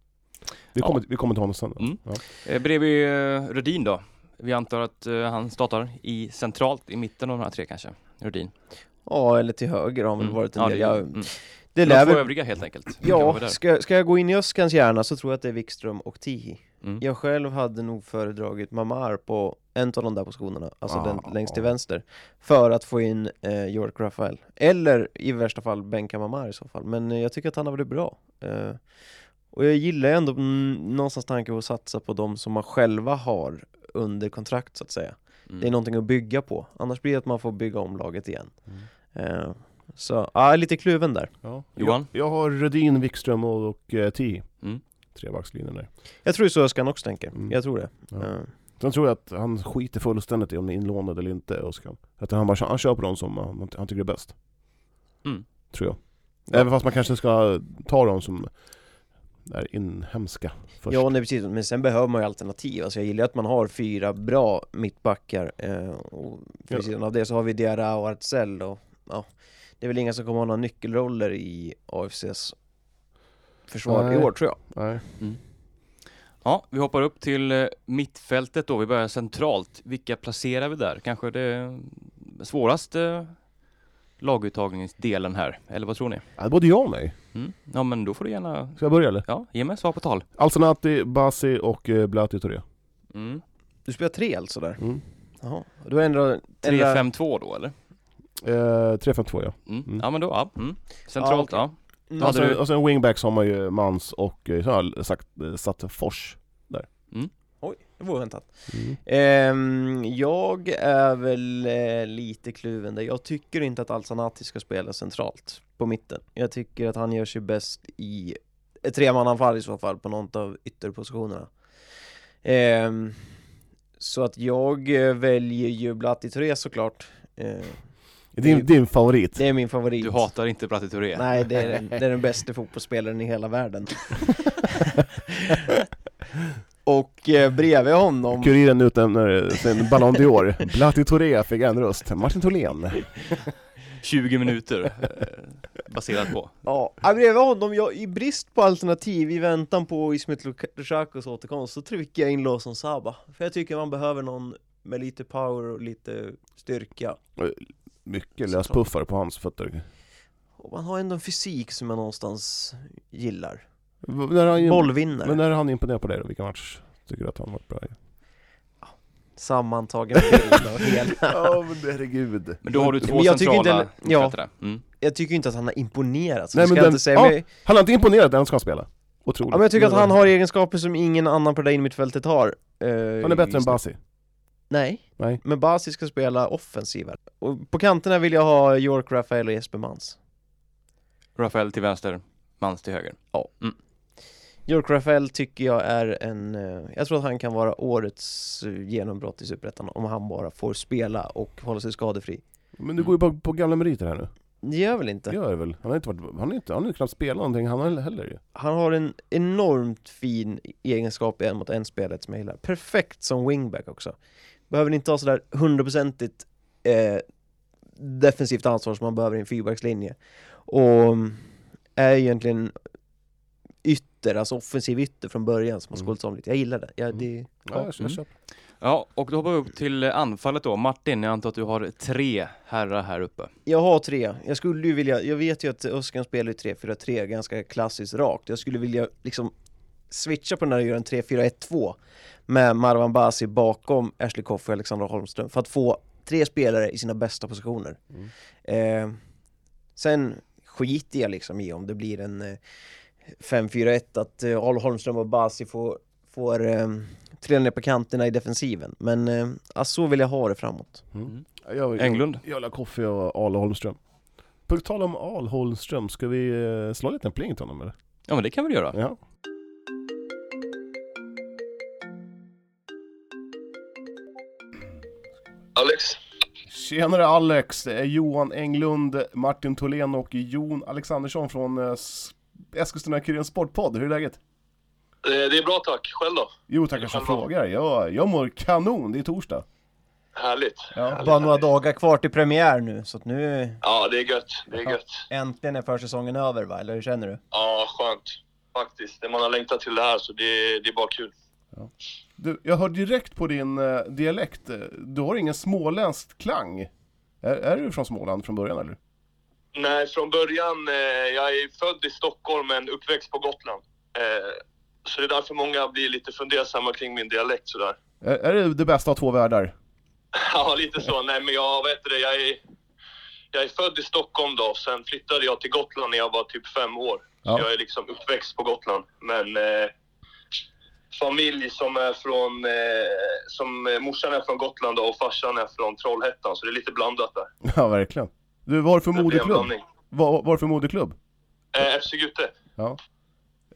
Vi Ja. kommer, vi kommer till honom sen. Mm. Ja. Eh, bredvid eh, Rödin då? Vi antar att eh, han startar i centralt, i mitten av de här tre kanske, Rödin. Ja, eller till höger har han väl Mm. varit en Ja, del. det- Jag, mm. det De lär väl övriga helt enkelt. Ja, ska, ska jag gå in i Öskans hjärna så tror jag att det är Wikström och Tihi. Mm. Jag själv hade nog föredragit Mamar på en av de där positionerna, alltså Ah. den längst till vänster, för att få in eh, York Rafael. Eller i värsta fall bänka Mamar i så fall, men eh, jag tycker att han har varit bra. Eh, och jag gillar ändå mm, någonstans tanken på att satsa på de som man själva har under kontrakt så att säga. Mm. Det är någonting att bygga på, annars blir det att man får bygga om laget igen. Mm. Eh, så, ja, är lite kluven där. Ja. Johan? Jag, jag har Rödin, Wikström och, och eh, Ti. Mm. Trebackslinjen där. Jag tror så Öskan också tänker, Mm. jag tror det. Ja. Eh, Sen tror jag att han skiter fullständigt i om de är inlånade eller inte, Oskar. Att han bara han kör på dem som han, han tycker är bäst. Mm. Tror jag. Ja. Även fast man kanske ska ta dem som är inhemska först. Ja, nej, precis. Men sen behöver man ju alternativ. Alltså jag gillar att man har fyra bra mittbackar. Eh, och vid Ja. sidan av det så har vi Diarra och Artzell och ja, det är väl inga som kommer ha några nyckelroller i AFCs försvar Nej. i år tror jag. Nej. Ja, vi hoppar upp till eh, mittfältet då. Vi börjar centralt. Vilka placerar vi där? Kanske det svåraste laguttagningsdelen här, eller vad tror ni? Ja, både ja och nej. Mm? Ja, men då får du gärna, Ska jag börja eller? ja, ge mig svar på tal. Alsanati, Basi och eh, Blati Touré. Mm. Du spelar tre alltså där? Mm. Jaha. Du ändrar... ändrar 3-5-2 då, eller? Eh, 3-5-2 ja. Mm. Mm. Ja, men då, ja. Mm. Centralt, Ja, ja. Mm. Och sen, du- och sen wingbacks har man ju Mans och eh, så har jag sagt, eh, satt Fors. Oj, det var oväntat. Mm. Ehm, jag är väl eh, lite kluven där. Jag tycker inte att Alsanati ska spela centralt på mitten. Jag tycker att han gör sig bäst i ett tremananfall i så fall på någon av ytterpositionerna. Ehm, så att jag väljer ju Blatti Touré såklart. Ehm, Din, din favorit. det är min favorit. Du hatar inte Bratte Touré? Nej, det är, den, [laughs] det är den bästa fotbollsspelaren i hela världen. [laughs] Och eh, bredvid honom Kuriren utnämner sin Ballon d'Or. [laughs] Blati Touré fick en röst. Martin Tholén. 20 minuter eh, baserat på. Ja, ja, bredvid honom, jag, i brist på alternativ i väntan på Ismet Lushakos återkomst så trycker jag in Lawson Saba. För jag tycker man behöver någon med lite power och lite styrka. Mycket löspuffar på hans fötter. Och man har ändå en fysik som jag någonstans gillar. V- När han, Bollvinnare. men när han imponerar på dig då? Vilka match tycker du att han varit bra i? Sammantagen bild av hela. [laughs] Ja men herregud. Men då har du två Men jag tycker centrala inte- ja. Mm. Jag tycker inte att han har imponerat, så Nej, men den- inte säga. ja. Men, Han har inte imponerat, den ska han spela. Otroligt. ja, men jag tycker att han har egenskaper som ingen annan på det där innermittfältet har. Eh, Han är bättre än. Basi. Nej, Nej. men Basi ska spela offensivare. Och på kanterna vill jag ha York Rafael och Jesper Mans. Rafael till vänster, Mans till höger. York Rafael tycker jag är en, eh, jag tror att han kan vara årets eh, genombrott i Superettan om han bara får spela och hålla sig skadefri. Men du går ju på, på gamla meriter här nu. Det gör väl Det inte? gör det väl? Han har inte varit, han har inte, han har inte knappt spelat någonting han heller, heller ju. Han har en enormt fin egenskap i en mot en spelet som jag gillar. Perfekt som wingback också. Behöver inte ha sådär hundraprocentigt eh, defensivt ansvar som man behöver i en fyrbackslinje. Och mm, är egentligen ytter, alltså offensiv ytter från början som har Mm. skolats om lite. Jag gillar det. Ja, Mm. det Ja, jag, jag Mm. Ja, och då hoppar vi upp till anfallet då. Martin, jag antar att du har tre herrar här uppe. Jag har tre. Jag skulle ju vilja, jag vet ju att Öskan spelar ju 3-4-3 ganska klassiskt rakt. Jag skulle vilja liksom switcha på den här och göra en 3-4-1-2 med Marwan Basi bakom Ashley Coffey och Alexander Holmström för att få tre spelare i sina bästa positioner. Mm. Eh, sen skiter jag liksom i om det blir en eh, 5-4-1 att eh, Al Holmström och Basi får, får eh, trilla ner på kanterna i defensiven. Men eh, ja, så vill jag ha det framåt. Mm. Jag, jag, Englund? Jag vill ha Koffe och Al Holmström. På tal om Al Holmström, ska vi eh, slå en liten pling till honom eller? Ja, men det kan vi göra. Ja. Alex? Tjenare Alex! Det är Johan Englund, Martin Tholén och Jon Alexandersson från eh, Eskilstuna-Kurirens Sportpodd. Hur är läget? Eh, Det är bra tack, själv då? Jo tackar som frågar. Jag, jag mår kanon, det är torsdag. Härligt. Ja. Bara några dagar kvar till premiär nu, så att nu Ja, det är gött. Det är Ja. gött. äntligen är försäsongen över va, eller hur känner du? Ja, skönt. Faktiskt. Det Man har längtat till det här, så det, det är bara kul. Du, jag hör direkt på din eh, dialekt, du har ingen småländsk klang. Är, är du från Småland från början eller? Nej, från början, eh, jag är född i Stockholm men uppväxt på Gotland. Eh, så det är därför många blir lite fundersamma kring min dialekt sådär. Är, är det det bästa av två världar? [laughs] Ja, lite så. Nej, men jag vet det, jag är, jag är född i Stockholm då. Sen flyttade jag till Gotland när jag var typ fem år. Ja. Så jag är liksom uppväxt på Gotland. Men eh, familj som är från, eh, som eh, morsan är från Gotland och farsan är från Trollhättan. Så det är lite blandat där. [laughs] Ja, verkligen. Du, det för moderklubb? är det för moderklubb? Eh, FC Gute. Ja.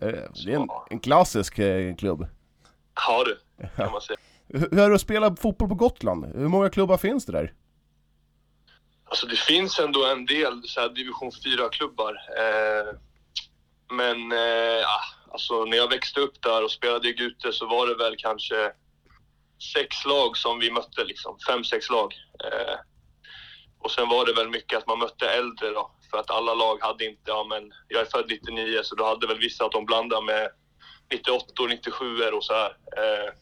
Eh, Det är en, en klassisk eh, klubb. Ja du, kan man säga. Hur är det att spela fotboll på Gotland? Hur många klubbar finns det där? Alltså det finns ändå en del så här, division 4-klubbar. Eh, men eh, ja, alltså, när jag växte upp där och spelade i Gute så var det väl kanske sex lag som vi mötte. Liksom. Fem, sex lag. Eh, och sen var det väl mycket att man mötte äldre då. För att alla lag hade inte, ja men jag är född 99 så då hade väl vissa att de blandade med 98 och 97 och så här. Eh,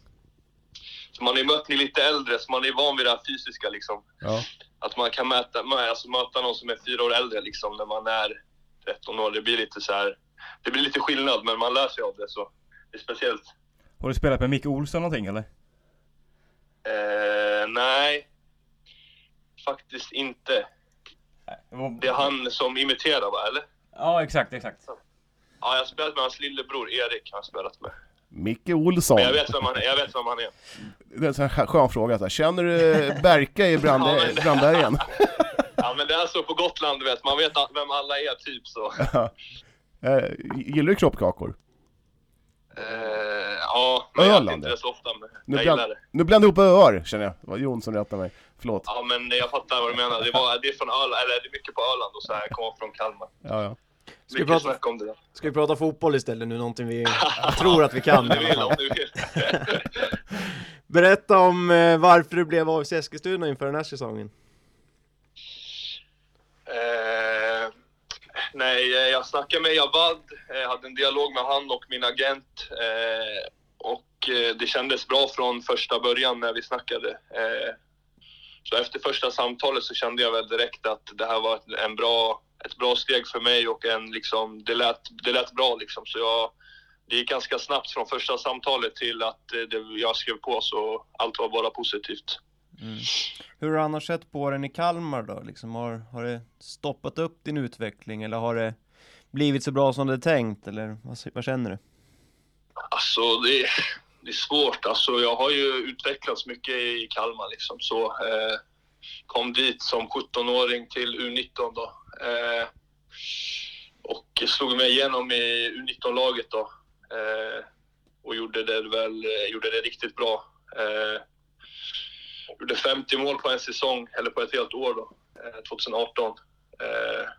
så man är mött ni lite äldre så man är van vid det här fysiska liksom Ja. att man kan mäta, alltså möta någon som är fyra år äldre liksom när man är 13 år. Det blir lite så här, det blir lite skillnad men man lär sig av det så det är speciellt. Har du spelat med Micke Olsson någonting eller? Eh, nej, faktiskt inte. Det är han som imiterar va, eller? Ja, exakt, exakt. Ja, jag har spelat med hans lillebror Erik. Har jag spelat med. Micke Olsson. Men jag vet vem han är. Jag vet vem han är. Det är en sån här skön fråga. Så här. Känner du Berka i Brand [laughs] Ja, men- Brandbergen? [laughs] Ja, men det är så på Gotland, vet. Man vet vem alla är, typ så. Eh, Gillar du kroppkakor? Eh, ja, men jag äter Öland, inte det så ofta. Men Nu, jag bland, gillar det. nu blandar jag ihop öar känner jag. Det var Jon som rättade mig. Förlåt. Ja, men jag fattar vad du menar. Det, var, det är från Öland, eller det är mycket på Öland och så här. Jag kommer från Kalmar. Ja, ja. Ska vi prata- om det där. Ska vi prata fotboll istället nu, någonting vi [laughs] tror att vi kan Om du vill, om du vill. Berätta om eh, varför du blev AFC Eskilstuna inför den här säsongen. Eh, nej, eh, jag snackade med Javad, Jag hade en dialog med han och min agent. Eh, och det kändes bra från första början när vi snackade. Så efter första samtalet så kände jag väl direkt att det här var ett- en bra, ett bra steg för mig och en liksom, det lät, det lät bra liksom. Så jag, det gick ganska snabbt från första samtalet till att det, jag skrev på så allt var bara positivt. Hur har du annars sett på den i Kalmar då? Liksom, har, har det stoppat upp din utveckling eller har det blivit så bra som du tänkt? Eller vad, vad känner du? Alltså det, det är svårt. Alltså, jag har ju utvecklats mycket i Kalmar. Liksom. Så, eh, kom dit som 17-åring till U19 då. Eh, och slog mig igenom i U19-laget då. Eh, och gjorde det, väl, gjorde det riktigt bra. Eh, gjorde 50 mål på en säsong, eller på ett helt år då, eh, 2018. Eh,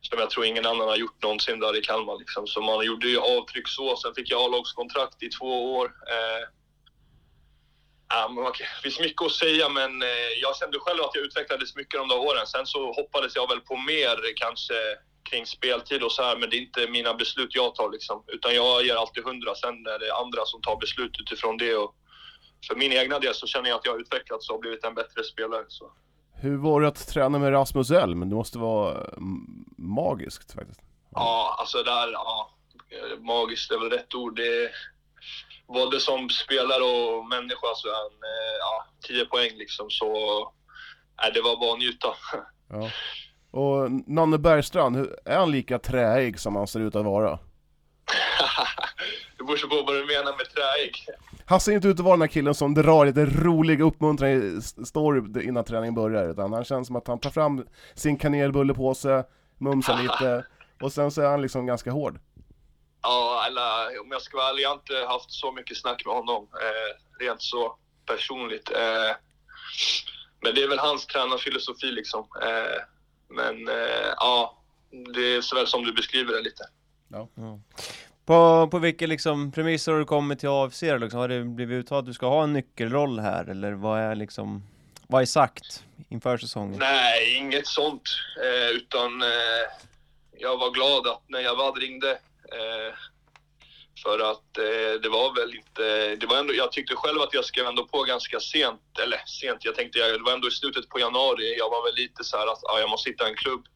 som jag tror ingen annan har gjort någonsin där i Kalmar. Liksom. Så man gjorde ju avtryck så. Sen fick jag A-lagskontrakt i två år. Eh, ja, men okay. det finns mycket att säga, men eh, jag kände själv att jag utvecklades mycket de där åren. Sen så hoppades jag väl på mer kanske kring speltid och så här, men det är inte mina beslut jag tar liksom. Utan jag ger alltid hundra, sen är det andra som tar beslut utifrån det. Och för min egna del så känner jag att jag har utvecklats och blivit en bättre spelare. Så. Hur var det att träna med Rasmus Elm? Det måste vara mm, magiskt faktiskt. Ja, alltså där, ja, magiskt är väl rätt ord. Det, både som spelare och människa så är han, ja, 10 poäng liksom. Så nej, det var bara att njuta. [laughs] Ja. Och Nanne Bergstrand, är han lika träig som han ser ut att vara? [laughs] det beror på vad du menar med träig. Han ser inte ut att vara den här killen som drar lite rolig uppmuntrande story innan träningen börjar, utan han känns som att han tar fram sin kanelbullepåse, mumsar [laughs] lite, och sen så är han liksom ganska hård. Ja, eller om jag ska vara ärlig, jag har inte haft så mycket snack med honom. Eh, rent så personligt. Eh, men det är väl hans tränarfilosofi liksom. Eh, men eh, ja, det är så väl som du beskriver det lite. På, på vilka liksom premisser har du kommit till AFC liksom? Har det blivit uttalat att du ska ha en nyckelroll här eller vad är liksom Vad är sagt inför säsongen? Nej, inget sånt. Eh, utan eh, jag var glad att när Javad ringde. Eh, för att eh, det var väl inte... Det var ändå, jag tyckte själv att jag skrev ändå på ganska sent. Eller sent, jag tänkte jag, det var ändå i slutet på januari. Jag var väl lite så här att ah, jag måste hitta en klubb.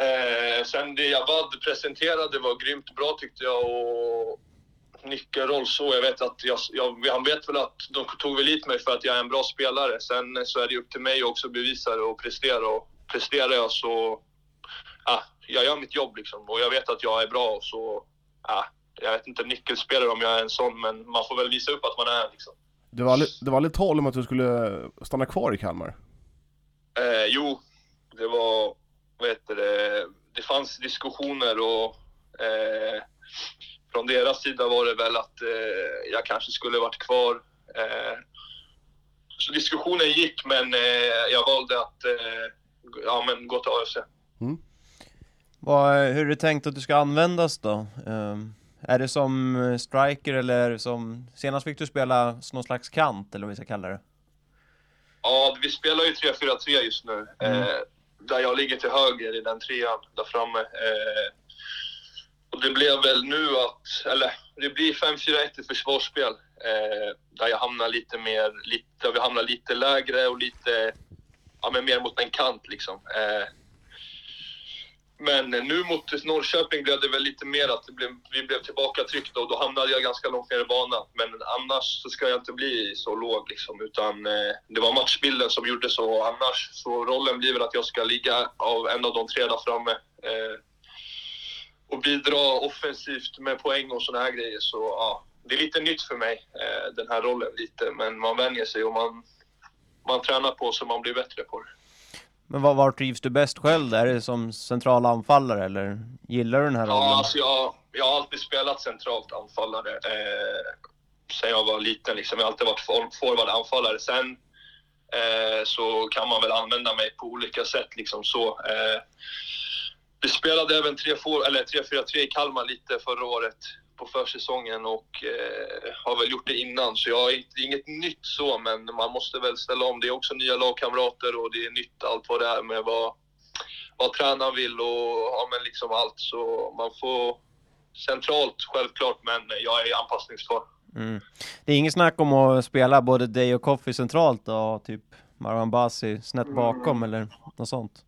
Eh, sen det Javad presenterade var grymt bra tyckte jag. Och nyckelroll så. Jag vet att jag, jag, han vet väl att de tog väl hit mig för att jag är en bra spelare. Sen så är det upp till mig också att bevisa det och prestera. Och presterar jag så... Ja, jag gör mitt jobb liksom. Och jag vet att jag är bra och så... Ja, jag vet inte nyckelspelare om jag är en sån, men man får väl visa upp att man är liksom. Det var aldrig, det var aldrig tal om att du skulle stanna kvar i Kalmar? Eh, jo, det var... Heter det? Det fanns diskussioner och... Eh, från deras sida var det väl att eh, jag kanske skulle varit kvar. Eh, så diskussionen gick, men eh, jag valde att eh, ja, men gå till AFC. Vad, hur är det tänkt att du ska användas då? Ehm, är det som eh, striker eller som... Senast fick du spela någon slags kant eller vad vi ska kalla det? Ja, vi spelar ju 3-4-3 just nu. Mm. Där jag ligger till höger i den trean där framme. Eh, och det blev väl nu att, eller det blir 5-4-1 i försvarsspel. Eh, där jag hamnar lite mer, lite, där vi hamnar lite lägre och lite, ja men mer mot en kant liksom. Eh, men nu mot Norrköping blev det väl lite mer att det blev, vi blev tillbaka tryckta och då hamnade jag ganska långt ner i banan. Men annars så ska jag inte bli så låg liksom, utan eh, det var matchbilden som gjorde så. Annars så rollen blir väl att jag ska ligga av en av de tre där framme. Eh, och bidra offensivt med poäng och såna här grejer. Så ja, det är lite nytt för mig, eh, den här rollen lite. Men man vänjer sig och man, man tränar på så man blir bättre på det. Men var, var trivs du bäst själv? Är det som central anfallare eller gillar du den här rollen? Ja, alltså jag, jag har alltid spelat centralt anfallare. Eh, sen jag var liten. Liksom. Jag har alltid varit for- forward anfallare. Sen eh, så kan man väl använda mig på olika sätt. Liksom så. Eh, vi spelade även 3-4 eller 3-4-3 i Kalmar lite förra året på försäsongen och eh, har väl gjort det innan. Så jag det är inget nytt så, men man måste väl ställa om. Det är också nya lagkamrater och det är nytt allt vad det är med vad, vad tränaren vill och ja, men liksom allt. Så man får centralt självklart, men jag är anpassningsbar. Mm. Det är inget snack om att spela både dig och Koffi centralt och typ Marwan Basi snett bakom eller något sånt?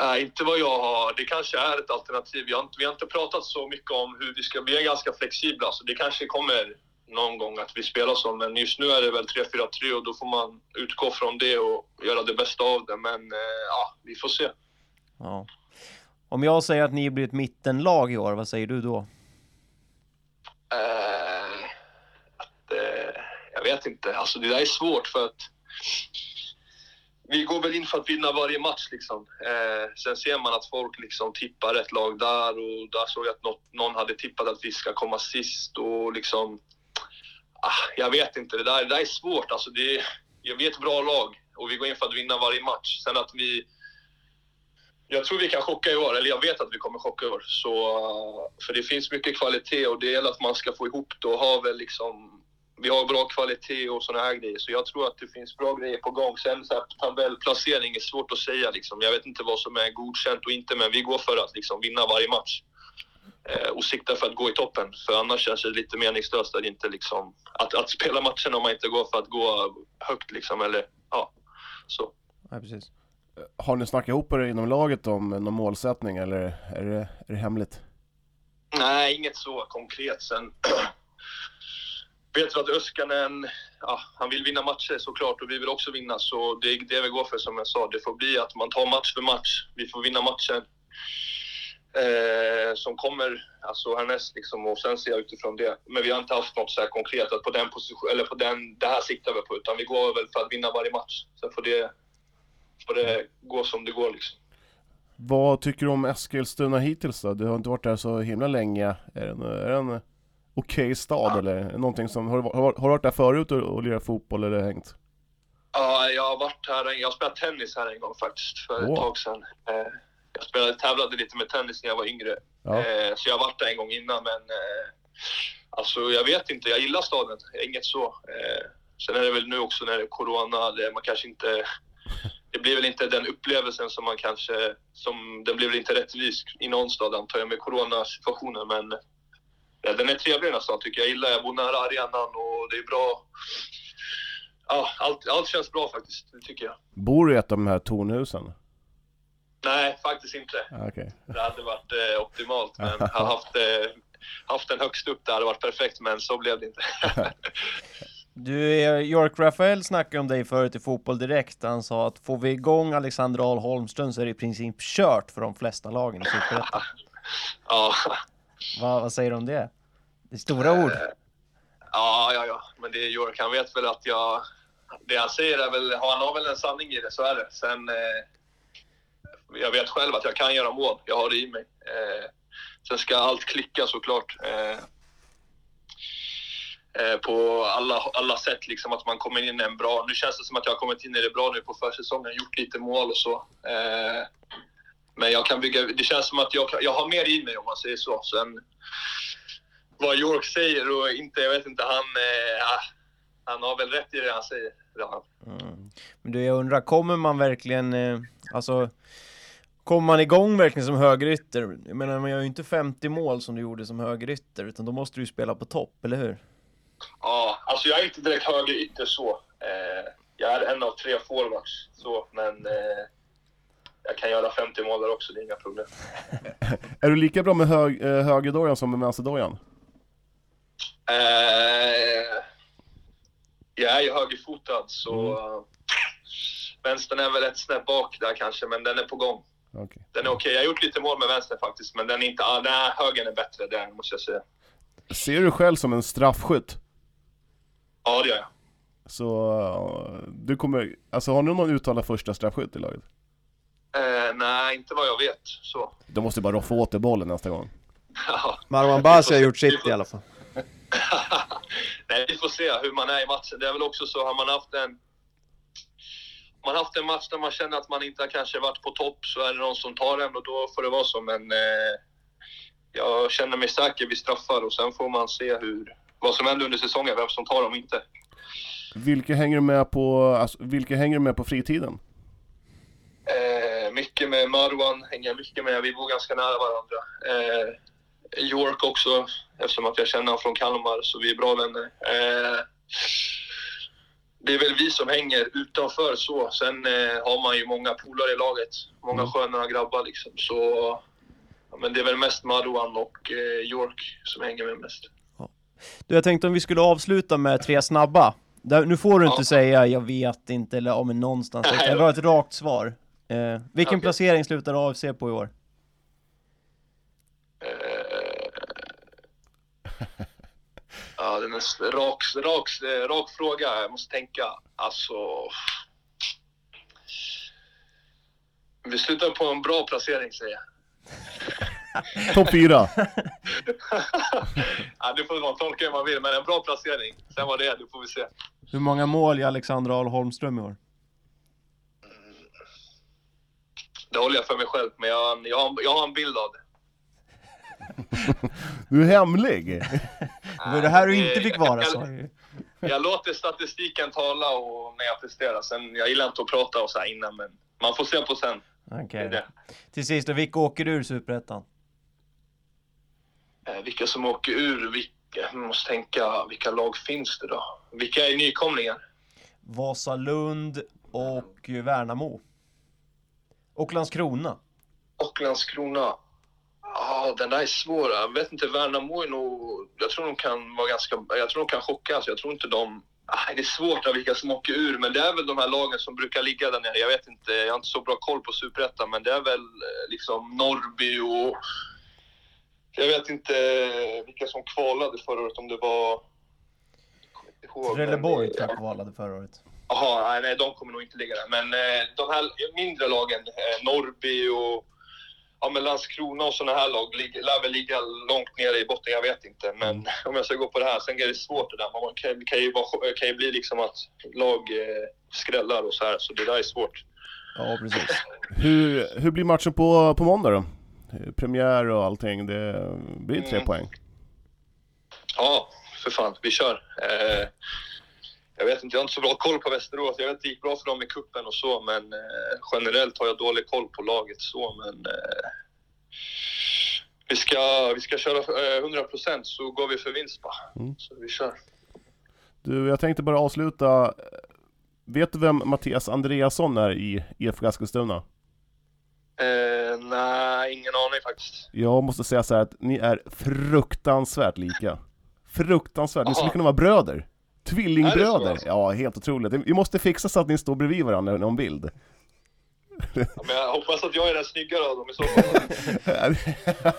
Nej, inte vad jag har. Det kanske är ett alternativ. Vi har, inte, vi har inte pratat så mycket om hur vi ska... Vi är ganska flexibla, så det kanske kommer någon gång att vi spelar så. Men just nu är det väl 3-4-3 och då får man utgå från det och göra det bästa av det. Men eh, ja, vi får se. Ja. Om jag säger att ni blir ett mittenlag i år, vad säger du då? Eh, att, eh, jag vet inte. Alltså det där är svårt för att vi går väl in för att vinna varje match liksom. Eh, sen ser man att folk liksom tippar ett lag där och där såg jag att något, någon hade tippat att vi ska komma sist och liksom... Ah, jag vet inte, det där, det där är svårt. Alltså det, vi är ett bra lag och vi går in för att vinna varje match. Sen att vi... Jag tror vi kan chocka i år, eller jag vet att vi kommer chocka i år. Så, ah, för det finns mycket kvalitet och det gäller att man ska få ihop det och ha väl liksom vi har bra kvalitet och sådana här grejer. Så jag tror att det finns bra grejer på gång. Sen så här, tabellplacering är svårt att säga liksom. Jag vet inte vad som är godkänt och inte, men vi går för att liksom vinna varje match. Eh, och siktar för att gå i toppen. För annars känns det lite meningslöst att inte liksom, att, att spela matchen om man inte går för att gå högt liksom, eller ja, så. Ja, precis. Har ni snackat ihop er inom laget om någon målsättning eller är det, är det hemligt? Nej, inget så konkret. Sen [clears throat] vet vi att Öskanen, ja, han vill vinna matcher såklart och vi vill också vinna. Så det är det vi går för som jag sa. Det får bli att man tar match för match. Vi får vinna matchen eh, som kommer alltså härnäst liksom och sen ser jag utifrån det. Men vi har inte haft något så här konkret att på den position, eller på den, det här siktar vi på utan vi går väl för att vinna varje match. Sen får det, får det gå som det går liksom. Vad tycker du om Eskilstuna hittills då? Du har inte varit där så himla länge. Är det en, är det en okej okay stad Ja. eller någonting som, har, har, har du varit där förut och, och lirat fotboll eller hängt? Ja, jag har varit här, jag har spelat tennis här en gång faktiskt för ett Åh. tag sedan. Eh, jag spelade, tävlade lite med tennis när jag var yngre. Ja. Eh, så jag har varit där en gång innan men eh, alltså jag vet inte, jag gillar staden. Inget så. Sen är det väl nu också när det är corona, det, man kanske inte [laughs] det blir väl inte den upplevelsen som man kanske, som, den blir väl inte rättvis i någon stad antar jag med coronasituationen men den är trevlig den här staden tycker jag. Jag gillar, jag bor nära arenan och det är bra. Ja, allt, allt känns bra faktiskt, det tycker jag. Bor du i ett av de här tornhusen? Nej, faktiskt inte. Ja, Okej. Det hade varit eh, optimalt, men [laughs] hade haft, eh, haft den högst upp, det hade varit perfekt, men så blev det inte. [laughs] Du, eh, York Rafael snackade om dig förut i Fotboll Direkt. Han sa att får vi igång Alexander Ahl Holmström så är det i princip kört för de flesta lagen i Superettan. [laughs] ja, vad, vad säger du om det? Det är stora ord. Eh, ja, ja, ja, men det är York. Han vet väl att jag... Det han säger är väl, han har väl en sanning i det, så är det. Sen, eh, jag vet själv att jag kan göra mål. Jag har det i mig. Eh, sen ska allt klicka såklart. Eh, eh, på alla, alla sätt, liksom att man kommer in i en bra... Nu känns det som att jag har kommit in i det bra nu på försäsongen, gjort lite mål och så. Eh, men jag kan bygga... Det känns som att jag, jag har mer i mig om man säger så. Sen vad York säger och inte, jag vet inte, han... Eh, ah, han har väl rätt i det han säger. Han. Mm. Men du, jag undrar, kommer man verkligen, eh, alltså, kommer man igång verkligen som högerytter? Jag menar, man gör ju inte 50 mål som du gjorde som högerytter, utan då måste du ju spela på topp, eller hur? Ja, alltså jag är inte direkt höger ytter så. Eh, jag är en av tre forwards, så, men eh, jag kan göra 50 mål där också, det är inga problem. [laughs] Är du lika bra med hög, eh, högerdojan som med vänsterdojan? Eh, jag är ju högerfotad, så Mm. vänstern är väl ett snäpp bak där kanske, men den är på gång. Okej. Den är okej. Jag har gjort lite mål med vänster faktiskt, men den är inte... Ah, nej, högern är bättre där, måste jag säga. Ser du själv som en straffskytt? Ja, det gör jag. Så du kommer, alltså har du någon uttalad första straffskytt i laget? Eh, nej, inte vad jag vet. Så. Då måste du bara roffa åt dig bollen nästa gång. [laughs] Ja. Marwan Basi har gjort sitt i alla fall. [laughs] Nej, vi får se hur man är i matchen. Det är väl också så, har man haft en... Man haft en match där man känner att man inte har kanske varit på topp så är det någon som tar den och då får det vara så. Men eh, jag känner mig säker vid straffar och sen får man se hur, vad som händer under säsongen, vem som tar dem och inte. Vilka hänger du med på, alltså, vilka hänger med på fritiden? Eh, mycket med Marwan, hänger mycket med. Vi bor ganska nära varandra. Eh, York också, eftersom att jag känner honom från Kalmar, så vi är bra vänner. Eh, det är väl vi som hänger utanför så. Sen eh, har man ju många polare i laget. Många Mm. sköna grabbar liksom. Så, ja, men det är väl mest Marwan och eh, York som hänger med mest. Du, jag tänkte om vi skulle avsluta med tre snabba. Där, nu får du inte Ja. säga jag vet inte eller ja men någonstans. Nej, vill ha ett rakt svar. Eh, vilken Okej. placering slutar AFC på i år? Eh, ja, den är s- rak, rak, rak fråga. Jag måste tänka. Alltså... Vi slutar på en bra placering, säger jag. [laughs] Topp fyra! [laughs] ja, det får man tolka hur man vill, men en bra placering. Sen vad det är, det får vi se. Hur många mål gör Alexander Ahl Holmström i år? Det håller jag för mig själv, men jag, jag, har, jag har en bild av det. Du är hemlig! [laughs] Det var det här du inte fick vara, jag- sa jag jag låter statistiken tala och när jag presterar. Sen, jag gillar inte att prata och så här innan, men man får se på sen. Okej. Det är det. Till sist vilka åker ur Superettan? Eh, vilka som åker ur, vilka, jag måste tänka, vilka lag finns det då? Vilka är nykomlingar? Vasalund och Värnamo. Och Landskrona. Och Landskrona. Ja, den där är svår. Jag vet inte, Värnamo är nog... Jag tror de kan vara ganska... Jag tror de kan chocka. Alltså, jag tror inte de... Det är svårt av vilka som åker ur, men det är väl de här lagen som brukar ligga där nere. Jag vet inte, jag har inte så bra koll på Superettan, men det är väl eh, liksom Norrby och... Jag vet inte eh, vilka som kvalade förra året, om det var... Ihåg, Trelleborg tror jag kvalade förra året. Jaha, nej, de kommer nog inte ligga där. Men eh, de här mindre lagen, Norrby och ja, men Landskrona och sådana här lag lär väl ligga långt nere i botten, jag vet inte. Men [laughs] om jag ska gå på det här, sen är det svårt det där. Man kan, kan, ju, vara, kan ju bli liksom att lag eh, skrällar och så här, så det där är svårt. Ja, precis. Hur, hur blir matchen på, på måndag då? Premiär och allting, det blir tre Mm. poäng. Ja, för fan, vi kör. Eh, jag vet inte, jag har inte så bra koll på Västerås. Jag vet att det gick bra för dem i kuppen och så, men eh, generellt har jag dålig koll på laget så, men eh, vi, ska, vi ska köra eh, 100% så går vi för vinst bara. Mm. Så vi kör. Du, jag tänkte bara avsluta. Vet du vem Mattias Andreasson är i IFK Eskilstuna? Eh, nej, ingen aning faktiskt. Jag måste säga så här att ni är fruktansvärt lika. Fruktansvärt, ni skulle kunna vara bröder. Tvillingbröder! alltså? Ja, helt otroligt. Vi måste fixa så att ni står bredvid varandra i någon bild. Ja, men jag hoppas att jag är den snyggare av dem i så fall. [laughs]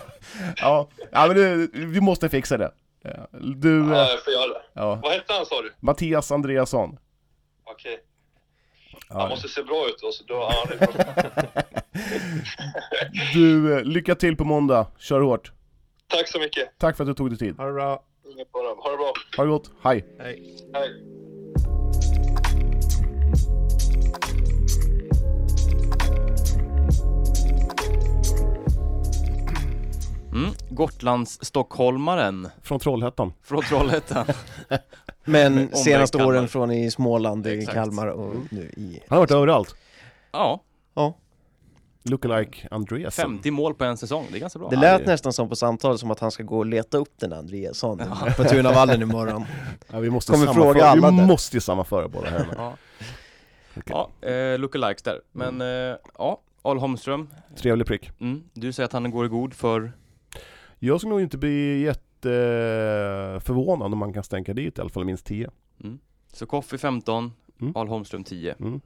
ja, ja, men det, vi måste fixa det. Du, Ja, eh, jag får göra det. ja. Vad hette han sa du? Mattias Andreasson. Okej. Ja. Han måste se bra ut då, så då... Är bra. [laughs] Du, eh, lycka till på måndag. Kör hårt. Tack så mycket. Tack för att du tog dig tid. Ha det bra. Inget bara. Ha det bra. Ha det gott. Hej! Hej. Hej. Mm. Gotlands stockholmaren Från Trollhättan. från Trollhättan. [laughs] Men senaste åren från i Småland, i Exakt. Kalmar och nu i... Han har varit överallt. Ja, Ja, Lookalike Andreasson. 50 mål på en säsong, det är ganska bra. det Ja, lät det- nästan som på samtalet som att han ska gå och leta upp den Andreasson [laughs] på Tunavallen imorgon. Ja, vi måste Kommer sammanföra- fråga alla Vi där. måste ju sammanföra båda här. Ja, ja eh, lookalikes där. Men eh, ja, Al Holmström, Trevlig prick. mm, du säger att han går i god för... Jag skulle nog inte bli jätteförvånad om man kan stänka dit i alla fall minst 10. Mm. Så Koffi 15, Mm. Al Holmström 10. Mm.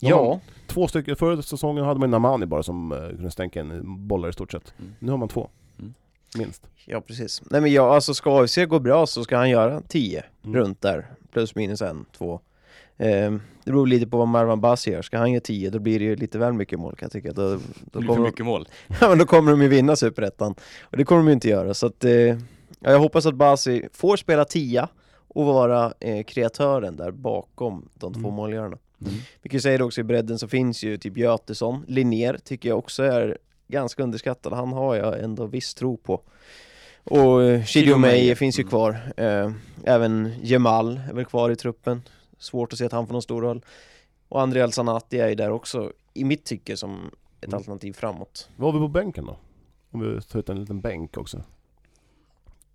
Ja, Två stycken, förra säsongen hade man Namani bara som uh, kunde stänka in bollar i stort sett. Mm. Nu har man två. Mm. Minst. ja precis. Nej men ja, alltså ska AFC gå bra så ska han göra 10 Mm. runt där. Plus minus en, två. Ehm, det beror lite på vad Marwan Basi gör. Ska han göra 10 då blir det ju lite väl mycket mål kan jag tycka. Då, då, blir för kommer, mycket mål. [laughs] ja, men då kommer de ju vinna Superettan. Och det kommer de ju inte göra. Så att, eh, ja, jag hoppas att Basi får spela 10 och vara eh, kreatören där bakom de två Mm. målgörarna. Mm. Vi kan säga det också i bredden så finns ju typ Götesson, Linnér tycker jag också är ganska underskattad. Han har jag ändå viss tro på. Och eh, Shidio May finns ju Mm. kvar. Eh, även Jemal är väl kvar i truppen. Svårt att se att han får någon stor roll. Och André Alsanati är ju där också, i mitt tycke, som ett Mm. alternativ framåt. Vad har vi på bänken då? Om vi tar ut en liten bänk också.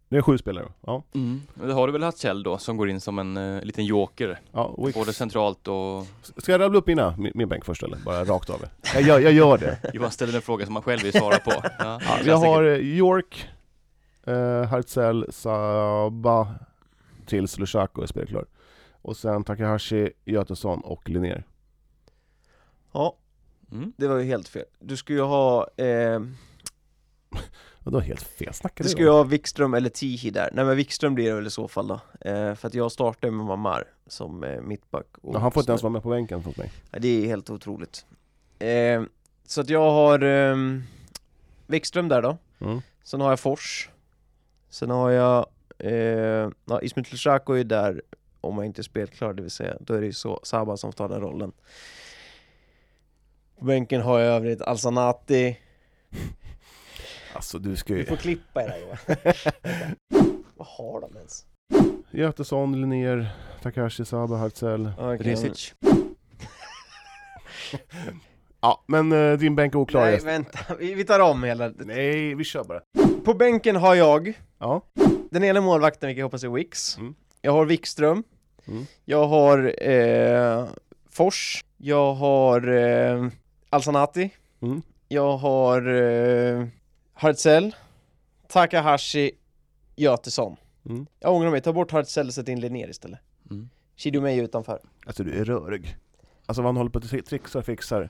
Det är sju spelare ja. Mm. Men det har du väl Hatzell då, som går in som en eh, liten joker. ja Wicks. Både centralt och... Ska jag rabbla upp mina, min, min bänk först eller? Bara rakt av? Jag gör, jag gör det. [laughs] Johan ställer en fråga som man själv vill svara på. [laughs] Ja, Ja, jag har eh, York, eh, Hartzell, Saba tills Lushaku är spelklar. Och sen Takahashi, Götesson och Linnér. Ja, Mm. det var ju helt fel. Du skulle ju ha, eh, [laughs] Vadå helt fel? Snackar du du skulle ju ha Wikström eller Tihi där. Nej men Wikström blir det väl i så fall då. Eh, för att jag startar med Mamar som eh, mittback. och Ja, han får inte ens vara med på bänken hos mig. Ja, det är helt otroligt. Eh, så att jag har eh, Wikström där då. Mm. Sen har jag Fors. Sen har jag eh, ja, Ismet Lushaku är där om jag inte är spelklar, det vill säga då är det ju så Saba som tar den rollen. På bänken har jag övrigt Alsanati. Alltså du ska Du ju... får klippa i det här Johan. Vad har de ens? Götesson, Linnér, Takashi, Saba, Hartzell. Okej. Resic. Ja, men eh, din bänk är oklar. Nej, Jesper. vänta. Vi, vi tar om hela. Nej, vi kör bara. På bänken har jag Ja. den ena målvakten, vilket jag hoppas är Wix. Mm. Jag har Wikström. Mm. Jag har eh, Fors. Jag har eh, Alsanati. Mm. Jag har eh, Hartzell. Takahashi. Götesson. Mm. Jag ångrar mig, ta bort Hartzell och sätt in Linnér istället. Mm. Shidomei utanför. Alltså du är rörig. Alltså vad han håller på att tri- trixar och fixar.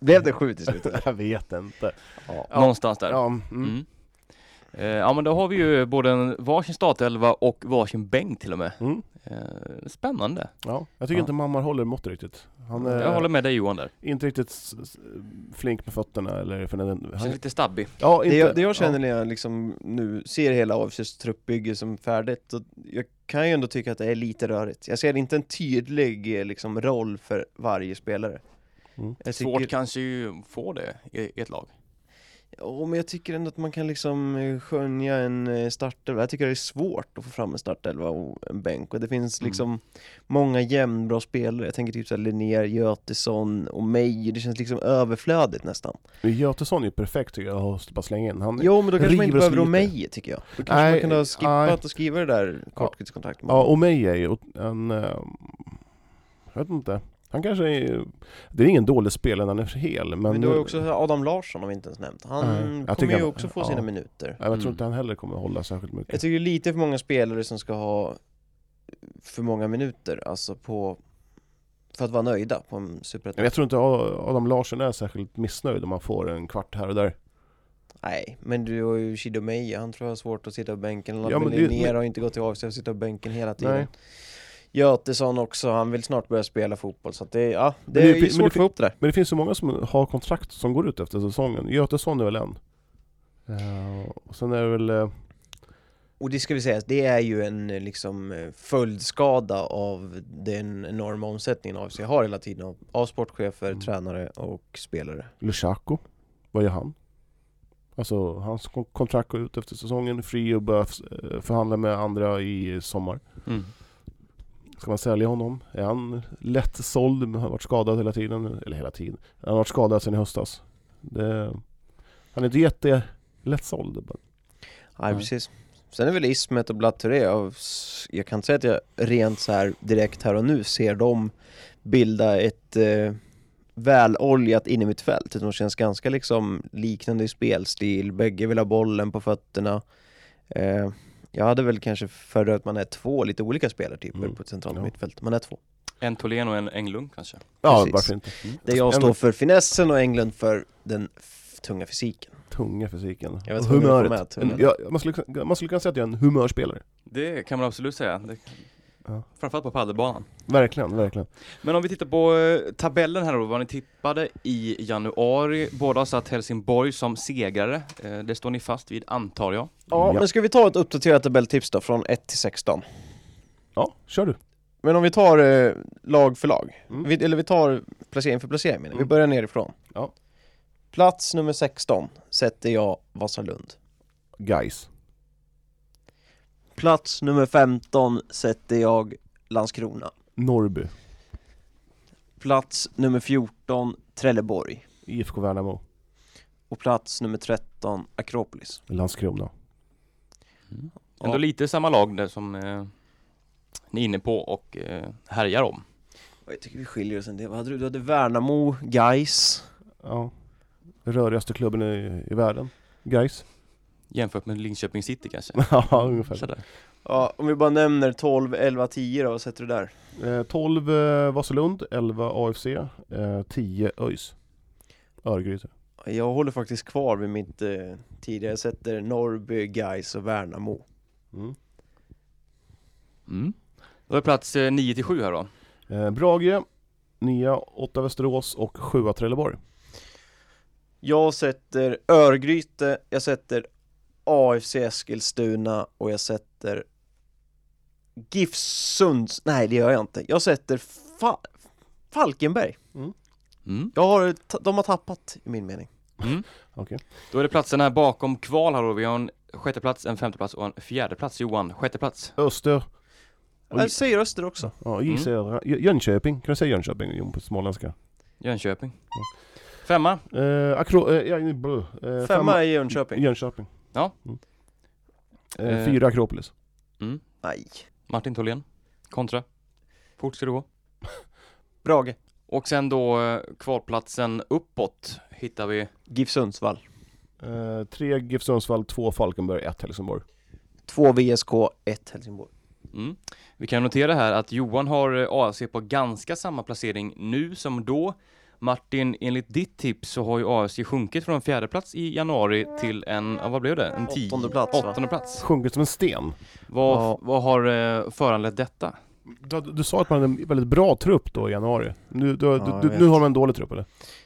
Blev det sju till slut? [laughs] Jag vet inte. ja. Någonstans där. Ja, mm. Mm. Eh, ja men då har vi ju både en varsin startelva och varsin bänk till och med. Mm. Eh, spännande. ja. Jag tycker Ja. inte Mammar håller mått riktigt. Han är Jag håller med dig Johan där. inte riktigt flink med fötterna eller för den... Känns Han, lite stabbig. ja, inte, Det jag, det jag känner ja. när jag liksom nu ser hela AFCs truppbygge som färdigt, och jag kan ju ändå tycka att det är lite rörigt. Jag ser inte en tydlig eh, liksom, roll för varje spelare. Mm. Jag Svårt tycker, kanske ju få det i ett lag. Ja, men jag tycker ändå att man kan liksom eh, skönja en eh, startelva. Jag tycker det är svårt att få fram en startelva och en bänk. Och det finns Mm. liksom många jämnbra spelare. Jag tänker typ såhär Linnér, Götesson och Meijer. Det känns liksom överflödigt nästan. Men Götesson är ju perfekt tycker jag att bara slänga in. Han, Jo, men då kanske man inte behöver. Romeje tycker jag. Då kanske Nej, man kunde ha skippat nej. och skriva det där korttidskontraktet. Ja, och mig är ju en... eh, Jag vet inte. Han kanske är... Det är ingen dålig spelare när han är hel, men... Men du har ju också Adam Larsson har vi inte ens nämnt. Han jag kommer tycker ju han- också få ja. sina minuter. Ja, Jag tror Mm. inte han heller kommer hålla särskilt Jag mycket. tycker det är lite för många spelare som ska ha för många minuter, alltså på för att vara nöjda på en Men superettan. jag tror inte Adam Larsson är särskilt missnöjd om man får en kvart här och där. Nej, men du har ju Shido Meja, han tror jag har svårt att sitta på bänken. Ja, Ja, men men det- Linnér men- har inte gått till AFC för att sitta på bänken hela tiden. Nej. Götesson också, han vill snart börja spela fotboll så att det, ja, det, det- är ju svårt att få ihop det där. Men det finns så många som har kontrakt som går ut efter säsongen. Götesson är väl en. Eh, och sen är det väl... eh, Och det ska vi säga, det är ju en eh, liksom eh, följdskada av den enorma omsättningen AFC har hela tiden av, av sportchefer, Mm. tränare och spelare. Lushaku, vad gör han? Alltså hans kon- kontrakt går ut efter säsongen, fri och börja eh, förhandla med andra i sommar. Mm. Ska man sälja honom? Är han lätt såld? Han har varit skadad hela tiden, eller hela tiden. Han har varit skadad sedan i höstas. Det, han är inte jätte lätt såld. Nej, Nej. precis. Sen är väl Ismet och Blatt Touré, jag, jag kan inte säga att jag rent så här direkt här och nu ser dem bilda ett eh, väloljat innermittfält, utan de känns ganska liksom liknande i spelstil, bägge vill ha bollen på fötterna. Eh, jag hade väl kanske föredragit att man är två lite olika spelartyper Mm. på ett centralt Ja. mittfält. Man är två. En Tholén och en Englund kanske. Ja, Precis. varför inte? Där jag står för finessen och Englund för den tunga fysiken. Tunga fysiken. Jag vet med humöret. tungan. En, ja, man, skulle, man skulle kunna säga att jag är en humörspelare. Det kan man absolut säga. Det, Ja. Framförallt på padelbanan. Verkligen, verkligen. Men om vi tittar på eh, tabellen här då, vad ni tippade i januari. Båda satt Helsingborg som segrare. Eh, det står ni fast vid antar jag. Ja, Ja. men ska vi ta ett uppdaterat tabelltips då, från 1 till 16? Ja, kör du. Men om vi tar eh, lag för lag, Mm. vi, eller vi tar placering för placering menar jag. vi Mm. börjar nerifrån. Ja. Plats nummer 16 sätter jag Vasalund. Guys. Plats nummer 15 sätter jag Landskrona. Norrby. Plats nummer 14 Trelleborg. IFK Värnamo. Och plats nummer 13 Akropolis. Landskrona. Ändå Ja. lite samma lag där som eh, ni är inne på och eh, härjar om. Jag tycker vi skiljer oss en del. Vad hade du? Du hade Värnamo, Gais. Ja. Rörigaste klubben i, i världen. Guys. Jämfört med Linköping City kanske. [laughs] ja, ungefär. Sådär. Ja, om vi bara nämner 12, 11, 10 då, vad sätter du där? Eh, 12 eh, Vasalund, 11 AFC, eh, 10 ÖIS. Örgryte. Jag håller faktiskt kvar vid mitt eh, tidigare, jag sätter Norrby, Gais och Värnamo. Mm. Mm. Då är plats eh, 9 till 7 här då. Eh, Brage, 9 8 Västerås och 7 Trelleborg. Jag sätter Örgryte, jag sätter AFC Eskilstuna och jag sätter GIF Sunds, nej det gör jag inte. Jag sätter Fa Falkenberg. Mm. Jag har, de har tappat i min mening. Mm. [laughs] Okej. Då är det platserna bakom kval här då. Vi har en sjätte plats, en femte plats och en fjärde plats. Johan, sjätte plats. Öster, Jag säger Öster också. Ja, J säger Jö- Jönköping, kan du säga Jönköping Jon, på småländska? Jönköping. Femma. Eh, akro, eh, ja, eh, Femma i Jönköping. Jönköping. Ja. Mm. Eh, Eh. fyra Akropolis. Mm. Nej. Martin Tholén. Kontra. Fort ska det gå. [laughs] Brage. Och sen då eh, kvalplatsen uppåt hittar vi GIF Sundsvall. Eh, tre GIF Sundsvall, två Falkenberg, ett Helsingborg. Två VSK, ett Helsingborg. Mm. Vi kan notera här att Johan har eh, AFC på ganska samma placering nu som då. Martin, enligt ditt tips så har ju AFC sjunkit från en fjärde plats i januari till en, vad blev det? En tio, Åttonde plats, åttonde plats. Sjunkit som en sten. Vad, Ja. vad har eh, föranlett detta? Du, du sa att man hade en väldigt bra trupp då i januari. Nu, du, Ja, du, nu har man en dålig trupp eller?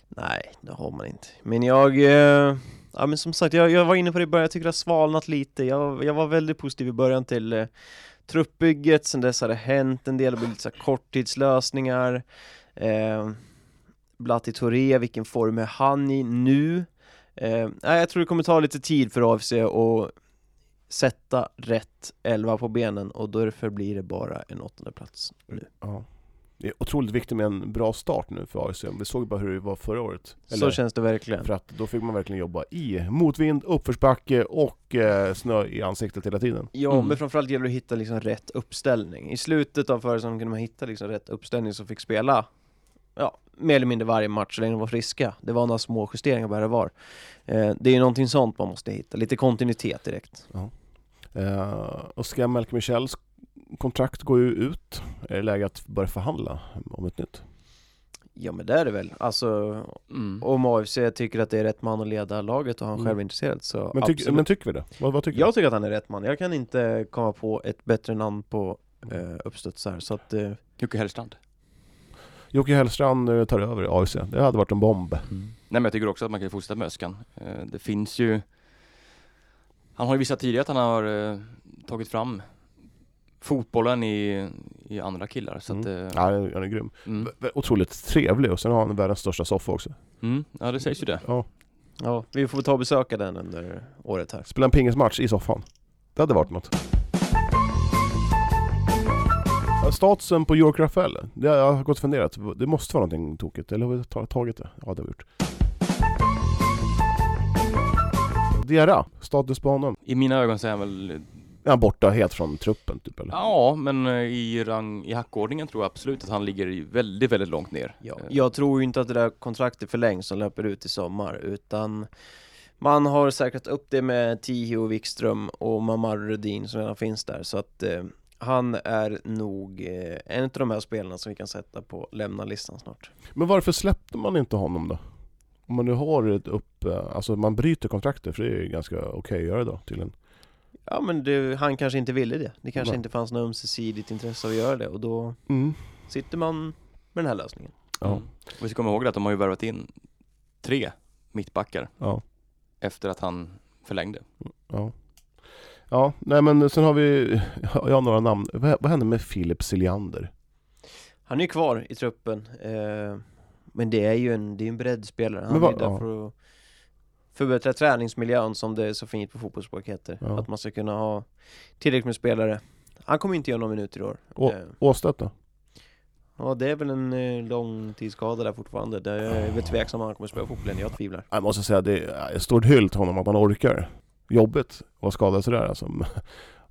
Nej, det har man inte. Men jag, eh, ja men som sagt, jag, jag var inne på det i början, jag tycker det har svalnat lite. Jag, jag var väldigt positiv i början till eh, truppbygget, sen dess har det hänt en del, det blir lite så här korttidslösningar. Eh, Blatti Touré, vilken form är han i nu? Eh, jag tror det kommer ta lite tid för AFC att sätta rätt elva på benen och därför blir det bara en åttonde plats nu. Ja. Det är otroligt viktigt med en bra start nu för AIC. Vi såg bara hur det var förra året. Så känns det verkligen. För att då fick man verkligen jobba i motvind, uppförsbacke och eh, snö i ansiktet hela tiden. Ja, Mm. men framförallt gäller det att hitta liksom rätt uppställning. I slutet av förra säsongen kunde man hitta liksom rätt uppställning som fick spela mer eller mindre varje match så länge de var friska. Det var några små justeringar bara det var. Eh, det är ju någonting sånt man måste hitta, lite kontinuitet direkt. Eh, och ska Malcolm Michels kontrakt gå ju ut? Är det läge att börja förhandla om ett nytt? Ja men det är det väl. Alltså, Mm. om AFC tycker att det är rätt man att leda laget och han Mm. själv är intresserad så Men, tyck, men tycker vi det? Vad, vad tycker Jag tycker att han är rätt man. Jag kan inte komma på ett bättre namn på eh, uppstuds här. Så att, eh, Jocke Hellstrand. Jocke Hellstrand eh, tar över AIC. Det hade varit en bomb. Nej men jag tycker också att man kan fortsätta med Öskan. Eh, Det finns ju Han har ju visat tidigare att han har eh, tagit fram fotbollen i, i andra killar så att Mm. eh, Ja, han är, han är grym. mm. Otroligt trevlig och sen har han världens största soffa också. Mm. Ja det sägs ju det. Ja. ja, vi får ta och besöka den under året här. Spela en pingismatch i soffan. Det hade varit något. Statusen på York Rafael, det har jag gått och funderat. Det måste vara någonting tokigt, eller har vi ta- tagit det? Ja, det har vi gjort. Diarra, status på honom. I mina ögon så är han väl Är han borta helt från truppen typ eller? Ja men eh, i rang, i hackordningen tror jag absolut att han ligger väldigt, väldigt långt ner. Ja, Eh, jag tror ju inte att det där kontraktet förlängs som löper ut i sommar utan man har säkrat upp det med Tihio Wikström och Mamar Rudin som redan finns där så att eh, han är nog eh, en av de här spelarna som vi kan sätta på lämna-listan snart. Men varför släppte man inte honom då? Om man nu har ett upp, eh, alltså man bryter kontraktet för det är ju ganska okej att göra då tydligen. Ja men det, han kanske inte ville det. Det kanske Nej. inte fanns något ömsesidigt intresse av att göra det och då Mm. sitter man med den här lösningen. Ja. Mm. Och vi ska komma ihåg att de har ju värvat in tre mittbackar Ja. efter att han förlängde. Ja. Ja, nej men sen har vi, jag har några namn. Vad, vad hände med Filip Siljander? Han är ju kvar i truppen eh, Men det är ju en, det är en breddspelare, han vad- är där ja. för att förbättra träningsmiljön som det är så fint på fotbollsspråk heter Ja. Att man ska kunna ha tillräckligt med spelare Han kommer inte göra några minuter i år Å- eh, Åstedt då? Ja det är väl en eh, långtidsskada där fortfarande Det är väl tveksam om han kommer spela fotboll igen, jag tvivlar Jag måste säga, det är stort hyll till honom att man orkar. Jobbigt att vara skadad sådär alltså.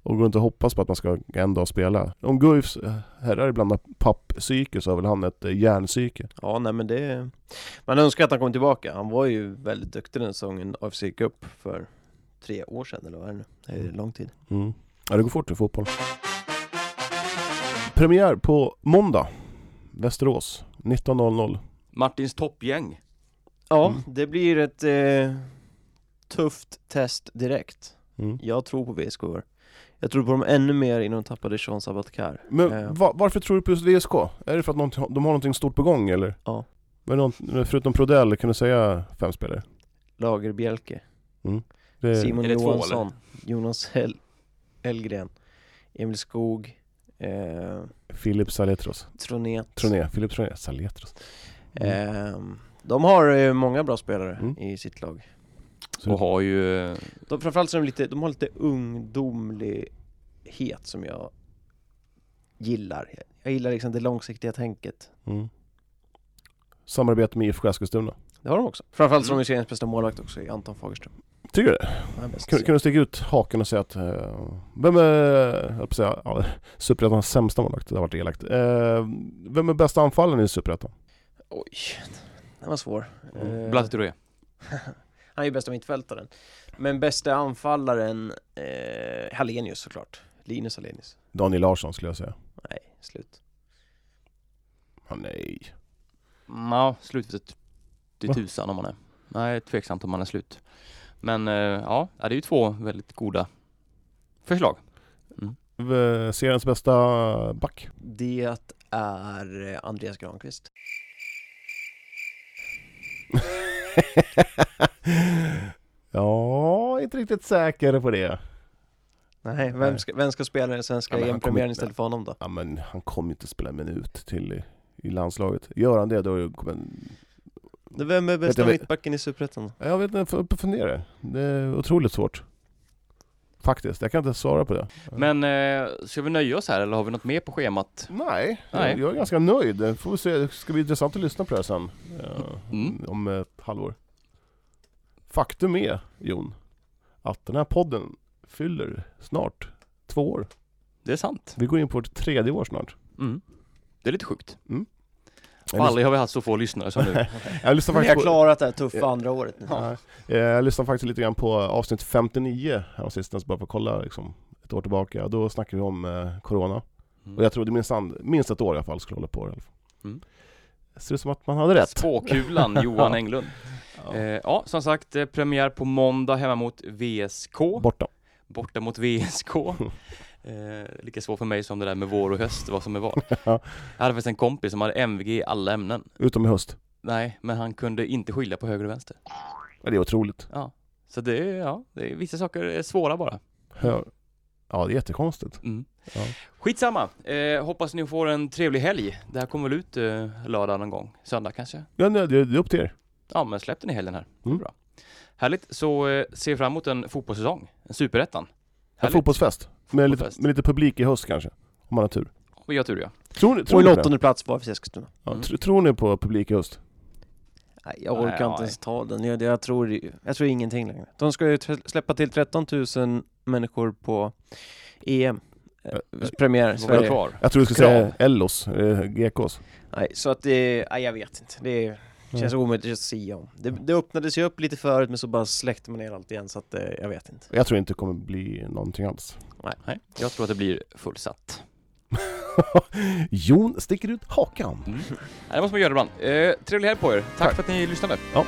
Och går inte att hoppas på att man ska en dag spela. Om Guifs eh, herrar ibland har papppsyke så har väl han ett eh, järnpsyke. Ja nej men det Man önskar att han kommer tillbaka, han var ju väldigt duktig den säsongen AFC upp för tre år sedan eller vad är det nu? Det är lång tid Mm. Ja, det går fort i fotboll. Premiär på måndag. Västerås. 19.00. Martins toppgäng. Ja, Mm. det blir ett eh, tufft test direkt. Mm. Jag tror på VSK. Jag tror på dem ännu mer innan de tappade Sean Sabatkar. Men Eh. va- varför tror du på just VSK? Är det för att de har någonting stort på gång eller? Ja. Men någon, förutom Prodell, kan du säga fem spelare? Lager Bjelke, Det, Simon Är det två, Johansson, Jonas Hell Hellgren, Emil Skog, eh, Filip Saletros. Tronet. Troné, Filip Troné, Saletros. Mm. Eh, de har eh, många bra spelare Mm. i sitt lag. Så- Och har ju De, framförallt så är de lite, de har lite ungdomlighet som jag gillar. Jag gillar liksom det långsiktiga tänket. Mm. Samarbete med IFK Eskilstuna. Det har de också. Framförallt så Mm. har de ju seriens bästa målvakt också i Anton Fagerström. Tycker du det? Kan, kan du sticka ut haken och säga att... Uh, vem är... Jag på att säga, ja, Superettans sämsta målvakt, det har varit elakt. Eh, vem är bästa anfallaren i Superettan? Oj, den var svår. Mm. Eh, Blatte. [laughs] han är ju bästa mittfältaren. Men bästa anfallaren, eh, Hallenius såklart. Linus Hallenius. Daniel Larsson skulle jag säga. Nej, slut. Ah, nej. Mm, Ja, slutet till Va? tusan om man är. Nej, tveksamt om man är slut. Men eh, ja, det är ju två väldigt goda förslag. V- Seriens bästa back? Det är eh, Andreas Granqvist. [laughs] [laughs] ja, inte riktigt säker på det. Nej, vem ska, vem ska spela i den svenska Ja, EM-premiären istället för honom då? Ja men han kommer ju inte spela en minut till i, i landslaget. Gör han det då kommer... Vem är bästa mittbacken i Superettan? Jag vet inte, jag får upp och fundera. Det är otroligt svårt. Faktiskt, jag kan inte svara på det. Men eh, ska vi nöja oss här eller har vi något mer på schemat? Nej, Nej. Jag, är ganska nöjd. Får vi se, det ska bli intressant att lyssna på det här sen. eh, Mm. Om ett halvår. Faktum är, Jon, att den här podden fyller snart två år. Det är sant. Vi går in på vårt tredje år snart. Mm. Det är lite sjukt. Och aldrig har vi haft så få lyssnare som nu. [laughs] jag lyssnar Ni har faktiskt på... klarat det här tuffa andra året nu. Ja. Eh, Jag lyssnade faktiskt lite grann på avsnitt 59 häromsistens, bara för att kolla liksom, ett år tillbaka. Då snackade vi om eh, Corona. Mm. Och jag trodde minst, minst ett år i alla fall skulle hålla på det. i alla fall. Mm. Det ser ut som att man hade rätt. Spåkulan [laughs] Johan Ja. Englund. Ja. Eh, ja, som sagt, eh, premiär på måndag hemma mot VSK. Borta. Borta mot VSK. [laughs] Eh, lika svårt för mig som det där med vår och höst, vad som är vad. [laughs] Ja. Jag hade faktiskt en kompis som hade MVG i alla ämnen. Utom i höst. Nej, men han kunde inte skilja på höger och vänster. Ja, det är otroligt. Ja, så det är, ja, det är, vissa saker är svåra bara. Hör. Ja, det är jättekonstigt. Mm. Ja. Skitsamma, eh, hoppas ni får en trevlig helg. Det här kommer väl ut eh, lördag någon gång, söndag kanske? Ja, nej, det är upp till er. Ja, men släpp den i helgen här. Mm. bra. Härligt, så eh, ser fram emot en fotbollssäsong, en superettan. En fotbollsfest. Med lite, med lite publik i höst kanske. Om man har tur. Vi har tur ja. Tror, ni- tror, Och ni en åttonde plats var för Eskilstuna. Ja, Mm. tr- tror ni på publik i höst? Nej, jag orkar Nej, inte ens ta den. Jag, jag, tror, jag tror ingenting längre. De ska ju släppa till 13 000 människor på EM. Eh, premiär Sverige. kvar? Jag tror du ska Krav. säga Ellos, eh, GKs. Nej, så att det, nej, jag vet inte. Det känns omöjligt att säga om. Det, det öppnades ju upp lite förut men så bara släckte man ner allt igen så att eh, jag vet inte. Jag tror inte det kommer bli någonting alls. Nej, jag tror att det blir fullsatt. [laughs] Jon sticker ut hakan. Mm. [laughs] Nej, det måste man göra ibland. Eh, trevlig helg på er. Tack, Tack. för att ni lyssnade. Ja.